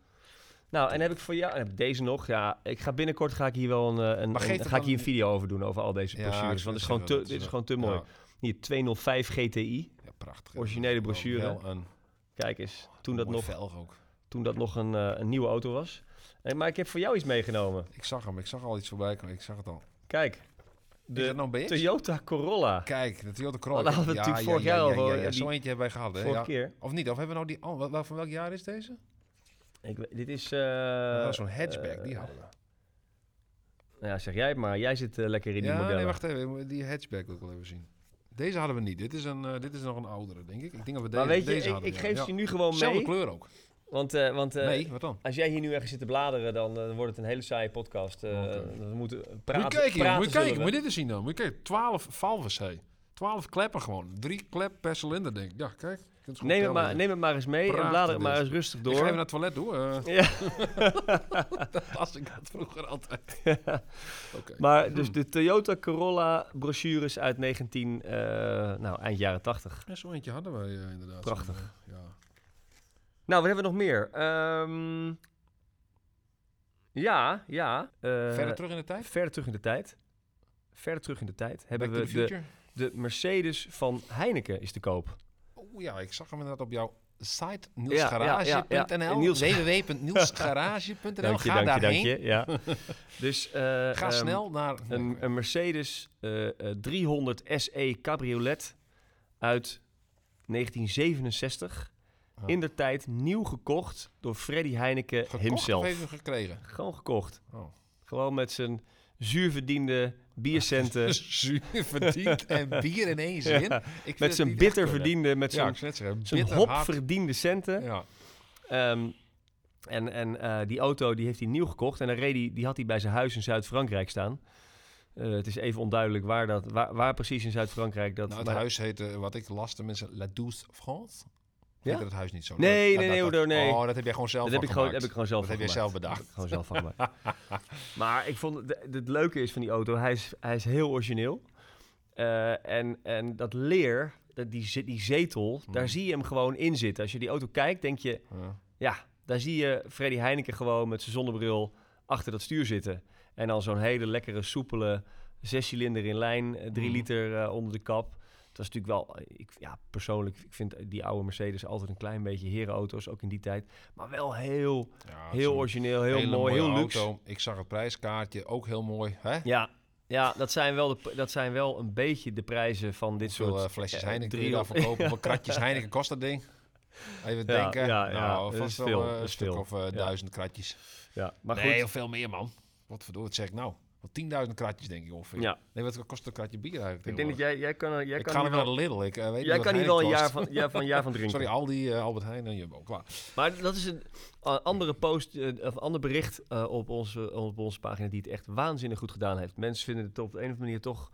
[SPEAKER 3] Nou, en heb ik voor jou, en heb deze nog. Ja, ik ga binnenkort ga ik hier wel een, eh, een, ga ik hier een video over doen over al deze brochures. want het is gewoon te, dit is
[SPEAKER 1] dat
[SPEAKER 3] gewoon te mooi.
[SPEAKER 1] ja.
[SPEAKER 3] Hier 205 GTI.
[SPEAKER 1] Ja, prachtig.
[SPEAKER 3] Originele brochure.
[SPEAKER 1] Een
[SPEAKER 3] Kijk eens, toen dat nog,
[SPEAKER 1] ook.
[SPEAKER 3] toen dat nog een, eh, een nieuwe auto was. Eh, maar ik heb voor jou iets meegenomen.
[SPEAKER 1] Ik zag hem. Ik zag al iets voorbij komen. Ik zag het al.
[SPEAKER 3] Kijk, de
[SPEAKER 1] dat nou?
[SPEAKER 3] Toyota Corolla.
[SPEAKER 1] Kijk, de Toyota Corolla.
[SPEAKER 3] Daar hadden we het natuurlijk vorig jaar
[SPEAKER 1] ja,
[SPEAKER 3] over,
[SPEAKER 1] Ja, eentje hebben wij gehad?
[SPEAKER 3] Vorige
[SPEAKER 1] Ja. Of niet? Of hebben we nou die... Oh, van welk jaar is deze?
[SPEAKER 3] Ik, dit is... eh,
[SPEAKER 1] Zo'n hatchback, die
[SPEAKER 3] eh,
[SPEAKER 1] hadden we.
[SPEAKER 3] Ja, zeg jij het maar. Jij zit eh, lekker in die
[SPEAKER 1] Ja,
[SPEAKER 3] modellen.
[SPEAKER 1] nee, wacht even. Die hatchback wil ik wel even zien. Deze hadden we niet. Dit is, een, dit is nog een oudere, denk ik. Ik denk dat we deze,
[SPEAKER 3] maar weet je,
[SPEAKER 1] deze
[SPEAKER 3] ik,
[SPEAKER 1] hadden.
[SPEAKER 3] ik
[SPEAKER 1] ja.
[SPEAKER 3] geef
[SPEAKER 1] ja.
[SPEAKER 3] ze nu gewoon
[SPEAKER 1] Zelfde
[SPEAKER 3] mee.
[SPEAKER 1] kleur ook.
[SPEAKER 3] Want, want
[SPEAKER 1] nee, wat dan?
[SPEAKER 3] als jij hier nu ergens zit te bladeren, dan wordt het een hele saaie podcast. We moeten
[SPEAKER 1] Moet je
[SPEAKER 3] praten.
[SPEAKER 1] kijken, joh,
[SPEAKER 3] praten
[SPEAKER 1] moet je kijken.
[SPEAKER 3] we.
[SPEAKER 1] Moet je dit eens zien dan. Moet je kijken. 12 valves, hé. 12 kleppen gewoon. Drie klep per cilinder, denk ik. Ja, kijk. Het
[SPEAKER 3] Neem het, maar, neem het maar eens mee en blader het maar eens rustig
[SPEAKER 1] Ik ga
[SPEAKER 3] door.
[SPEAKER 1] even naar het toilet eh
[SPEAKER 3] Ja.
[SPEAKER 1] als ik dat vroeger altijd. Oké.
[SPEAKER 3] Maar dus de Toyota Corolla brochures uit 19, eh, nou eind jaren 80.
[SPEAKER 1] Ja, zo eentje hadden wij eh, inderdaad.
[SPEAKER 3] Prachtig.
[SPEAKER 1] Zo'n, eh, ja.
[SPEAKER 3] Nou, wat hebben we nog meer? Ehm, ja, ja.
[SPEAKER 1] Verder terug in de tijd?
[SPEAKER 3] verder terug in de tijd. Verder terug in de tijd hebben
[SPEAKER 1] Back
[SPEAKER 3] we de, de Mercedes van Heineken is te koop.
[SPEAKER 1] Oeh ja, ik zag hem inderdaad op jouw site nielsgarage.nl.
[SPEAKER 3] Niels-
[SPEAKER 1] www.nielsgarage.nl.
[SPEAKER 3] Dank je,
[SPEAKER 1] Ga
[SPEAKER 3] je,
[SPEAKER 1] daarheen.
[SPEAKER 3] je. Ja. dus, eh,
[SPEAKER 1] Ga
[SPEAKER 3] ehm,
[SPEAKER 1] snel naar...
[SPEAKER 3] Een, een Mercedes eh, eh, 300 SE Cabriolet uit 1967.
[SPEAKER 1] Ja.
[SPEAKER 3] In de tijd nieuw gekocht door Freddy Heineken
[SPEAKER 1] Gekocht
[SPEAKER 3] himself.
[SPEAKER 1] of gekregen?
[SPEAKER 3] Gewoon gekocht.
[SPEAKER 1] Oh.
[SPEAKER 3] Gewoon met zijn zuurverdiende biercenten.
[SPEAKER 1] Zuur verdiend en bier in één zin.
[SPEAKER 3] Ja,
[SPEAKER 1] Ik vind
[SPEAKER 3] met zijn bitter
[SPEAKER 1] kunnen.
[SPEAKER 3] verdiende, met
[SPEAKER 1] Ja,
[SPEAKER 3] zijn,
[SPEAKER 1] hard.
[SPEAKER 3] hopverdiende centen.
[SPEAKER 1] Ja.
[SPEAKER 3] Ehm, en en eh, die auto die heeft hij nieuw gekocht. En dan reed hij, die had hij bij zijn huis in Zuid-Frankrijk staan. Eh, het is even onduidelijk waar, dat, waar, waar precies in Zuid-Frankrijk dat...
[SPEAKER 1] Nou, het
[SPEAKER 3] maar-
[SPEAKER 1] huis heette, wat ik las, tenminste, La Douce France.
[SPEAKER 3] Ja?
[SPEAKER 1] Heette het huis niet zo?
[SPEAKER 3] Nee,
[SPEAKER 1] Dat-
[SPEAKER 3] nee,
[SPEAKER 1] dat-
[SPEAKER 3] nee,
[SPEAKER 1] dat-
[SPEAKER 3] nee.
[SPEAKER 1] Oh, dat heb jij gewoon zelf
[SPEAKER 3] Dat heb ik, gewoon, heb ik gewoon zelf
[SPEAKER 1] Dat heb jij
[SPEAKER 3] gemaakt.
[SPEAKER 1] zelf bedacht.
[SPEAKER 3] Dat gewoon zelf van gemaakt. maar ik vond het, het leuke is van die auto, hij is, hij is heel origineel. Eh, en, en dat leer, dat die, die zetel, daar
[SPEAKER 1] Mm.
[SPEAKER 3] zie je hem gewoon in zitten. Als je die auto kijkt, denk je,
[SPEAKER 1] Ja.
[SPEAKER 3] ja, daar zie je Freddy Heineken gewoon met zijn zonnebril achter dat stuur zitten. En dan zo'n hele lekkere, soepele zescilinder in lijn, eh, drie
[SPEAKER 1] Mhm.
[SPEAKER 3] liter eh, onder de kap. Dat is natuurlijk wel, eh, ik, ja, persoonlijk, ik vind die oude Mercedes altijd een klein beetje herenauto's, ook in die tijd. Maar wel heel,
[SPEAKER 1] Ja,
[SPEAKER 3] heel origineel, heel mooi, heel luxe.
[SPEAKER 1] auto. Ik zag het prijskaartje, ook heel mooi. Hè?
[SPEAKER 3] Ja, ja dat, zijn wel de, dat zijn wel een beetje de prijzen van dit
[SPEAKER 1] Hoeveel
[SPEAKER 3] soort...
[SPEAKER 1] eh, flesjes
[SPEAKER 3] eh,
[SPEAKER 1] Heineken
[SPEAKER 3] drie-
[SPEAKER 1] daar verkopen? Hoeveel kratjes Heineken kost dat ding? Even
[SPEAKER 3] Ja,
[SPEAKER 1] denken.
[SPEAKER 3] ja, ja,
[SPEAKER 1] nou, vast wel
[SPEAKER 3] veel,
[SPEAKER 1] een stuk
[SPEAKER 3] veel.
[SPEAKER 1] of duizend kratjes.
[SPEAKER 3] Ja, maar
[SPEAKER 1] nee,
[SPEAKER 3] goed.
[SPEAKER 1] veel meer, man. Wat verdorie, wat zeg ik nou? Wel 10.000 kratjes, denk ik ongeveer.
[SPEAKER 3] Ja,
[SPEAKER 1] Nee, wat kost een kratje bier eigenlijk?
[SPEAKER 3] ik denk dat jij, jij kan, jij
[SPEAKER 1] Ik
[SPEAKER 3] kan
[SPEAKER 1] ga even naar
[SPEAKER 3] wel,
[SPEAKER 1] de Lidl. Ik eh, weet
[SPEAKER 3] jij
[SPEAKER 1] niet
[SPEAKER 3] kan hier wel een jaar van, jaar van, jaar van drinken.
[SPEAKER 1] Sorry, Aldi, eh, Albert Heijn en Jumbo. Klaar.
[SPEAKER 3] Maar dat is een eh, andere post, of ander bericht op, onze, op onze pagina die het echt waanzinnig goed gedaan heeft. Mensen vinden het op de een of andere manier toch.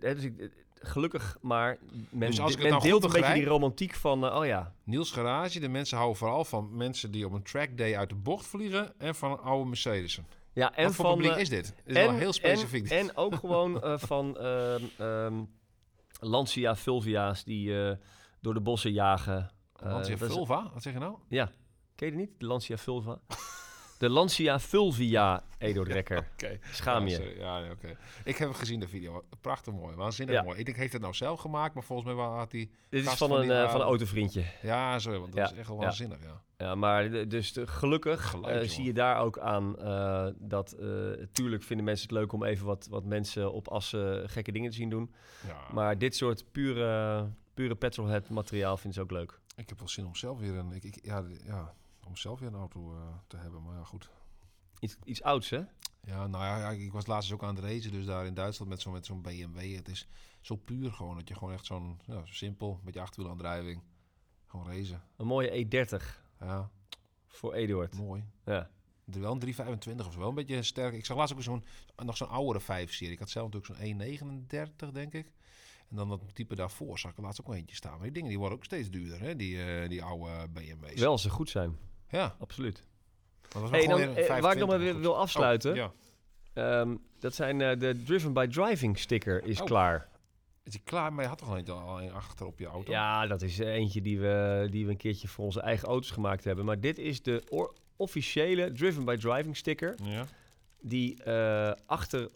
[SPEAKER 3] dus ik, gelukkig, maar men,
[SPEAKER 1] Dus als ik
[SPEAKER 3] men
[SPEAKER 1] nou
[SPEAKER 3] deelt een beetje die romantiek van, oh ja,
[SPEAKER 1] Niels Garage. De mensen houden vooral van mensen die op een trackday uit de bocht vliegen. En van oude Mercedes'en.
[SPEAKER 3] Ja en
[SPEAKER 1] Wat voor
[SPEAKER 3] van.
[SPEAKER 1] publiek
[SPEAKER 3] eh,
[SPEAKER 1] is dit? Dit is
[SPEAKER 3] en,
[SPEAKER 1] wel heel specifiek.
[SPEAKER 3] En, en ook gewoon eh, van ehm, Lancia Fulvia's die eh, door de bossen jagen.
[SPEAKER 1] Lancia
[SPEAKER 3] is-
[SPEAKER 1] Vulva? Wat zeg je nou?
[SPEAKER 3] Ja, ken je die niet? De Lancia Fulva. De Lancia Fulvia Edo Drekker. Schaam je.
[SPEAKER 1] Ja. Ik heb gezien de video. Prachtig mooi. Waanzinnig
[SPEAKER 3] Ja.
[SPEAKER 1] mooi. Ik denk, heeft het nou zelf gemaakt? Maar volgens mij had hij...
[SPEAKER 3] Dit is van
[SPEAKER 1] van
[SPEAKER 3] een, eh, van een autovriendje.
[SPEAKER 1] Ja, zo. Want dat is echt wel waanzinnig, ja.
[SPEAKER 3] Ja, maar dus de- gelukkig
[SPEAKER 1] Geluid,
[SPEAKER 3] eh, zie je daar ook aan dat... tuurlijk vinden mensen het leuk om even wat, wat mensen op assen gekke dingen te zien doen.
[SPEAKER 1] ja.
[SPEAKER 3] Maar dit soort pure, pure petrolhead materiaal vinden ze ook leuk.
[SPEAKER 1] Ik heb wel zin om zelf weer een... Ik, ik, ja, ja, om zelf weer een auto eh, te hebben. Maar ja, goed.
[SPEAKER 3] Iets, iets ouds, hè?
[SPEAKER 1] Ja, nou ja, ik was laatst ook aan het racen. Dus daar in Duitsland met zo'n met zo'n BMW. Het is zo puur gewoon. Dat je gewoon echt zo'n... Ja, simpel. Met je achterwielaandrijving. Gewoon racen.
[SPEAKER 3] Een mooie E30
[SPEAKER 1] Ja,
[SPEAKER 3] voor Eduard.
[SPEAKER 1] mooi.
[SPEAKER 3] Ja.
[SPEAKER 1] Er wel een 325 of zo. Wel een beetje sterk. Ik zag laatst ook zo'n, nog zo'n oudere 5-serie. Ik had zelf natuurlijk zo'n 139, denk ik. En dan dat type daarvoor zag ik laatst ook nog eentje staan. Maar die dingen die worden ook steeds duurder, hè? Die, eh, die oude BMW's.
[SPEAKER 3] Wel ze goed zijn,
[SPEAKER 1] Ja.
[SPEAKER 3] absoluut. Hey, dan, eh, waar ik nog maar
[SPEAKER 1] 25
[SPEAKER 3] weer wil afsluiten.
[SPEAKER 1] Oh, ja.
[SPEAKER 3] Ehm, dat zijn eh, de Driven by Driving sticker is
[SPEAKER 1] Oh.
[SPEAKER 3] klaar.
[SPEAKER 1] Is die klaar? Maar je had toch al een, al een achter op je auto?
[SPEAKER 3] Ja, dat is eh, eentje die we, die we een keertje voor onze eigen auto's gemaakt hebben. Maar dit is de officiële Driven by Driving sticker.
[SPEAKER 1] Ja.
[SPEAKER 3] Die eh, achter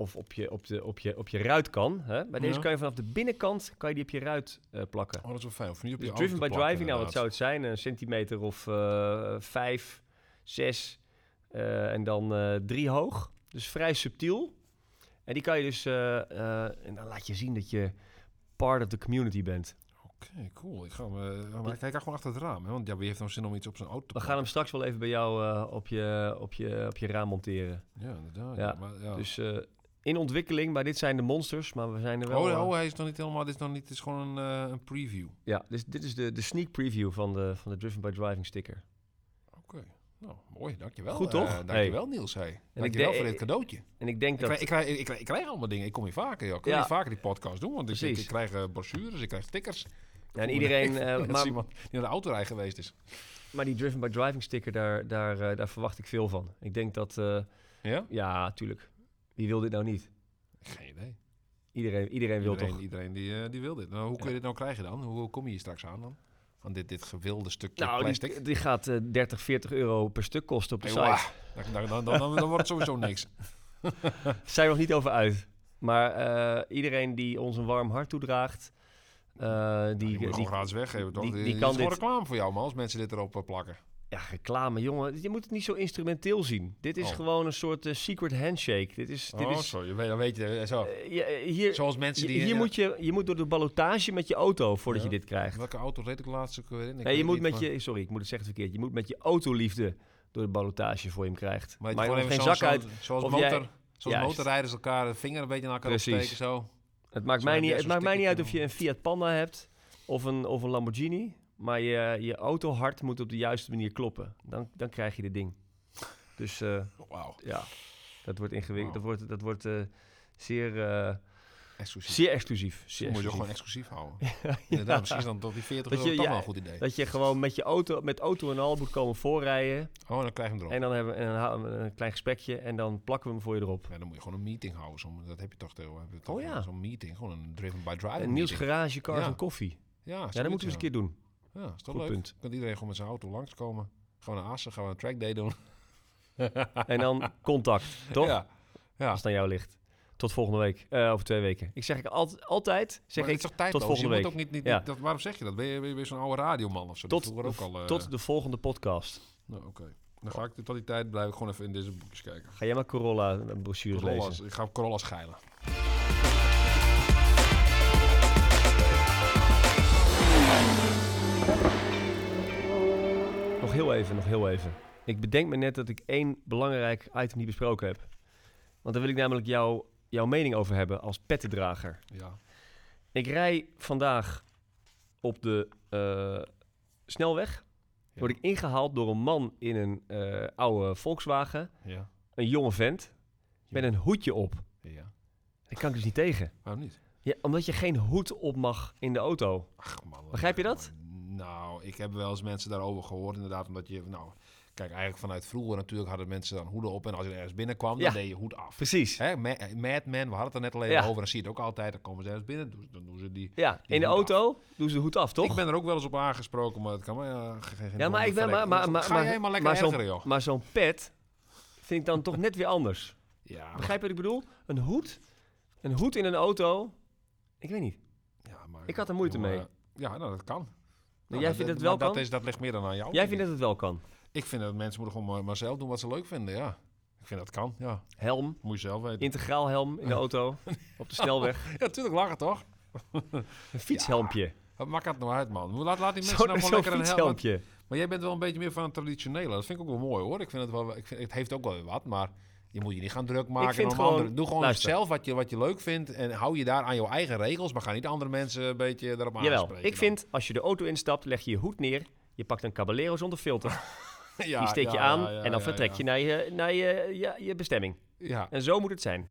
[SPEAKER 3] of op je, op, de, op, je, op je ruit kan. Hè? Bij deze
[SPEAKER 1] Ja.
[SPEAKER 3] kan je vanaf de binnenkant kan je die op je ruit eh, plakken.
[SPEAKER 1] Oh, dat is wel fijn. Of niet op
[SPEAKER 3] Dus
[SPEAKER 1] je
[SPEAKER 3] driven by
[SPEAKER 1] plakken,
[SPEAKER 3] driving, nou wat zou het zijn? Een centimeter of eh, vijf, zes eh, en dan drie hoog. Dus vrij subtiel. En die kan je dus, en dan laat je zien dat je part of the community bent.
[SPEAKER 1] Oké, cool. Ik ga hem, maar kijk gewoon achter het raam. Hè? Want ja, wie heeft nou zin om iets op zijn auto te
[SPEAKER 3] We gaan hem straks wel even bij jou op, je, op, je, op je raam monteren.
[SPEAKER 1] Ja, inderdaad.
[SPEAKER 3] Ja,
[SPEAKER 1] Ja. Maar, ja.
[SPEAKER 3] Dus in ontwikkeling, maar dit zijn de monsters, maar we zijn er wel...
[SPEAKER 1] oh,
[SPEAKER 3] eh,
[SPEAKER 1] oh, hij is nog niet helemaal... Dit is nog niet... Het is gewoon een, eh, een preview.
[SPEAKER 3] Ja, dus dit is de, de sneak preview van de, van de Driven by Driving sticker.
[SPEAKER 1] Oké. Nou, mooi. Dankjewel.
[SPEAKER 3] Goed, toch?
[SPEAKER 1] Eh, dankjewel, Niels. Hey.
[SPEAKER 3] ik
[SPEAKER 1] Dankjewel
[SPEAKER 3] denk-
[SPEAKER 1] voor dit cadeautje.
[SPEAKER 3] En ik denk
[SPEAKER 1] Ik
[SPEAKER 3] dat...
[SPEAKER 1] krijg, ik, krijg, ik, krijg, ik krijg allemaal dingen. Ik kom hier vaker, joh. Ik
[SPEAKER 3] Ja.
[SPEAKER 1] vaker die podcast doen. Want ik, ik, ik krijg brochures, ik krijg stickers.
[SPEAKER 3] Ja, en iedereen...
[SPEAKER 1] als
[SPEAKER 3] maar,
[SPEAKER 1] iemand die naar de autorij geweest is.
[SPEAKER 3] maar die Driven by Driving sticker, daar, daar, daar verwacht ik veel van. Ik denk dat...
[SPEAKER 1] Ja?
[SPEAKER 3] ja, tuurlijk. Wie wil dit nou niet?
[SPEAKER 1] Geen idee.
[SPEAKER 3] Iedereen, iedereen wil
[SPEAKER 1] Iedereen,
[SPEAKER 3] toch...
[SPEAKER 1] iedereen die, eh, die wil dit. Nou, hoe kun je dit nou krijgen dan? Hoe, hoe kom je hier straks aan dan? Aan dit, dit gewilde stukje
[SPEAKER 3] Nou,
[SPEAKER 1] plastic?
[SPEAKER 3] die, die gaat eh 30, 40 euro per stuk kosten op de
[SPEAKER 1] Hey,
[SPEAKER 3] site.
[SPEAKER 1] Dan, dan, dan, dan, wordt het sowieso niks.
[SPEAKER 3] Zijn we nog niet over uit. Maar eh, iedereen die ons een warm hart toedraagt... eh,
[SPEAKER 1] Die,
[SPEAKER 3] die,
[SPEAKER 1] die
[SPEAKER 3] die,
[SPEAKER 1] gratis weggeven, toch?
[SPEAKER 3] die-
[SPEAKER 1] Die,
[SPEAKER 3] die
[SPEAKER 1] die
[SPEAKER 3] kan
[SPEAKER 1] is
[SPEAKER 3] dit-
[SPEAKER 1] reclame voor jou, man, als mensen dit erop eh, plakken.
[SPEAKER 3] Ja, reclame, jongen. Je moet het niet zo instrumenteel zien. Dit is
[SPEAKER 1] Oh.
[SPEAKER 3] gewoon een soort eh, secret handshake. Dit is... Dit
[SPEAKER 1] oh,
[SPEAKER 3] is
[SPEAKER 1] weet, dan weet je, eh, zo.
[SPEAKER 3] eh, je- hier,
[SPEAKER 1] Zoals mensen die...
[SPEAKER 3] hier
[SPEAKER 1] ja,
[SPEAKER 3] moet je, je moet door de ballotage met je auto voordat
[SPEAKER 1] Ja.
[SPEAKER 3] je dit krijgt.
[SPEAKER 1] Welke auto reed ik laatst ook weer in? Ik
[SPEAKER 3] Nee, je moet met je... Sorry, ik moet het zeggen verkeerd. Je moet met je autoliefde door de ballotage voor je hem krijgt.
[SPEAKER 1] Maar,
[SPEAKER 3] Maar je geen zak
[SPEAKER 1] zo-
[SPEAKER 3] uit.
[SPEAKER 1] Zoals, motor,
[SPEAKER 3] jij-
[SPEAKER 1] zoals
[SPEAKER 3] Juist.
[SPEAKER 1] motorrijders elkaar de vinger een beetje naar elkaar
[SPEAKER 3] Precies.
[SPEAKER 1] opsteken. Zo.
[SPEAKER 3] Het maakt
[SPEAKER 1] Zo
[SPEAKER 3] mij niet, het maakt mij niet uit of je een Fiat Panda hebt of een, of een Lamborghini. Maar je, je autohart moet op de juiste manier kloppen. Dan, dan krijg je dit ding. Dus eh,
[SPEAKER 1] Wauw.
[SPEAKER 3] ja, dat wordt ingewikkeld. Dat wordt, dat wordt eh, zeer, eh,
[SPEAKER 1] Exclusief.
[SPEAKER 3] zeer exclusief. Zeer
[SPEAKER 1] moet je
[SPEAKER 3] exclusief.
[SPEAKER 1] gewoon exclusief houden. Inderdaad, misschien is dan tot die 40
[SPEAKER 3] Dat
[SPEAKER 1] euro
[SPEAKER 3] je-
[SPEAKER 1] toch
[SPEAKER 3] ja,
[SPEAKER 1] wel een goed idee.
[SPEAKER 3] Dat je gewoon met je auto, met auto en al moet komen voorrijden.
[SPEAKER 1] Oh, dan krijg je hem erop.
[SPEAKER 3] En dan hebben we een, een klein gesprekje en dan plakken we hem voor je erop.
[SPEAKER 1] Ja, dan moet je gewoon een meeting houden. Zo, dat heb je toch tegenwoordig. Heb je toch
[SPEAKER 3] Oh ja.
[SPEAKER 1] Zo'n meeting, gewoon een driven by driving
[SPEAKER 3] En Niels
[SPEAKER 1] meeting.
[SPEAKER 3] Garage, Cars
[SPEAKER 1] Ja.
[SPEAKER 3] en Koffie.
[SPEAKER 1] Ja,
[SPEAKER 3] Ja, dat moeten we eens een keer doen.
[SPEAKER 1] Ja, is toch
[SPEAKER 3] Goed
[SPEAKER 1] leuk.
[SPEAKER 3] punt.
[SPEAKER 1] Kan iedereen gewoon met zijn auto langskomen. Gaan we naar Assen, gaan we een trackday doen.
[SPEAKER 3] En dan contact, toch?
[SPEAKER 1] Ja. ja.
[SPEAKER 3] Als het aan jou ligt. Tot volgende week. Eh, over twee weken. Ik zeg ik altijd, altijd zeg
[SPEAKER 1] maar
[SPEAKER 3] ik,
[SPEAKER 1] tijdloos?
[SPEAKER 3] volgende
[SPEAKER 1] je
[SPEAKER 3] week.
[SPEAKER 1] Moet ook niet, niet,
[SPEAKER 3] Ja.
[SPEAKER 1] niet- dat, waarom zeg je dat? Ben je, ben je weer zo'n oude radioman of zo?
[SPEAKER 3] tot,
[SPEAKER 1] dat ook al... eh,
[SPEAKER 3] tot de volgende podcast.
[SPEAKER 1] Nou, oké. Dan ga ik tot die tijd blijf ik gewoon even in deze boekjes kijken.
[SPEAKER 3] Ga jij maar Corolla eh, brochures
[SPEAKER 1] Corolla's.
[SPEAKER 3] lezen.
[SPEAKER 1] Ik ga op Corolla's geilen.
[SPEAKER 3] Heel even, nog heel even. Ik bedenk me net dat ik één belangrijk item niet besproken heb. Want daar wil ik namelijk jou, jouw mening over hebben als pettendrager.
[SPEAKER 1] Ja.
[SPEAKER 3] Ik rij vandaag op de eh, snelweg.
[SPEAKER 1] Ja.
[SPEAKER 3] Word ik ingehaald door een man in een eh, oude Volkswagen.
[SPEAKER 1] Ja.
[SPEAKER 3] Een jonge vent. Met een hoedje op.
[SPEAKER 1] Ja.
[SPEAKER 3] Daar kan ik dus niet tegen.
[SPEAKER 1] Waarom niet?
[SPEAKER 3] Ja, omdat je geen hoed op mag in de auto.
[SPEAKER 1] Ach man.
[SPEAKER 3] Begrijp je dat?
[SPEAKER 1] Nou, ik heb wel eens mensen daarover gehoord, inderdaad, omdat je, nou, kijk, eigenlijk vanuit vroeger natuurlijk hadden mensen dan hoeden op en als je ergens binnenkwam,
[SPEAKER 3] Ja.
[SPEAKER 1] dan deed je hoed af.
[SPEAKER 3] Precies.
[SPEAKER 1] Hè, Ma- Mad Men, we hadden het er net al even
[SPEAKER 3] Ja.
[SPEAKER 1] over, dan zie je het ook altijd, dan komen ze ergens binnen, dan doen ze die...
[SPEAKER 3] Ja,
[SPEAKER 1] Die
[SPEAKER 3] in de auto doen ze de hoed af, toch?
[SPEAKER 1] Ik ben er ook wel eens op aangesproken, maar het kan me ja, ge- geen
[SPEAKER 3] ja, maar ik ben maar, maar, maar,
[SPEAKER 1] Ga
[SPEAKER 3] maar,
[SPEAKER 1] maar lekker
[SPEAKER 3] maar
[SPEAKER 1] ergeren, joh.
[SPEAKER 3] maar zo'n pet vind ik dan toch net weer anders.
[SPEAKER 1] Ja, maar,
[SPEAKER 3] Begrijp je wat ik bedoel? Een hoed, een hoed in een auto. Ik weet niet.
[SPEAKER 1] ja, maar,
[SPEAKER 3] Ik had er moeite
[SPEAKER 1] maar,
[SPEAKER 3] mee.
[SPEAKER 1] eh, Ja, nou, dat kan.
[SPEAKER 3] Jij
[SPEAKER 1] dat-
[SPEAKER 3] vindt het wel
[SPEAKER 1] dat
[SPEAKER 3] kan?
[SPEAKER 1] Is, dat ligt meer dan aan jou.
[SPEAKER 3] Jij vindt dat het wel kan.
[SPEAKER 1] Ik vind dat mensen moeten gewoon maar, maar zelf doen wat ze leuk vinden, ja. Ik vind dat kan, ja.
[SPEAKER 3] Helm,
[SPEAKER 1] Moet je zelf weten.
[SPEAKER 3] integraal helm in de auto, op de snelweg.
[SPEAKER 1] Ja, natuurlijk lachen toch?
[SPEAKER 3] Een fietshelmpje.
[SPEAKER 1] Wat maakt dat nou uit, man? Laat, laat die mensen
[SPEAKER 3] Zo'n
[SPEAKER 1] nou lekker een helm. Maar jij bent wel een beetje meer van het traditionele. Dat vind ik ook wel mooi, hoor. Ik vind het wel, ik vind, het heeft ook wel weer wat, maar je moet je niet gaan druk maken om
[SPEAKER 3] gewoon-
[SPEAKER 1] anderen. Doe gewoon
[SPEAKER 3] luister.
[SPEAKER 1] zelf wat je, wat je leuk vindt en hou je daar aan jouw eigen regels, maar ga niet andere mensen een beetje erop
[SPEAKER 3] Jawel,
[SPEAKER 1] aanspreken.
[SPEAKER 3] ik vind als je de auto instapt, leg je je hoed neer. Je pakt een Caballero zonder filter.
[SPEAKER 1] Ja,
[SPEAKER 3] Die steek je
[SPEAKER 1] ja,
[SPEAKER 3] aan
[SPEAKER 1] ja,
[SPEAKER 3] en dan vertrek je naar, je, naar je, ja, je bestemming.
[SPEAKER 1] Ja,
[SPEAKER 3] En zo moet het zijn.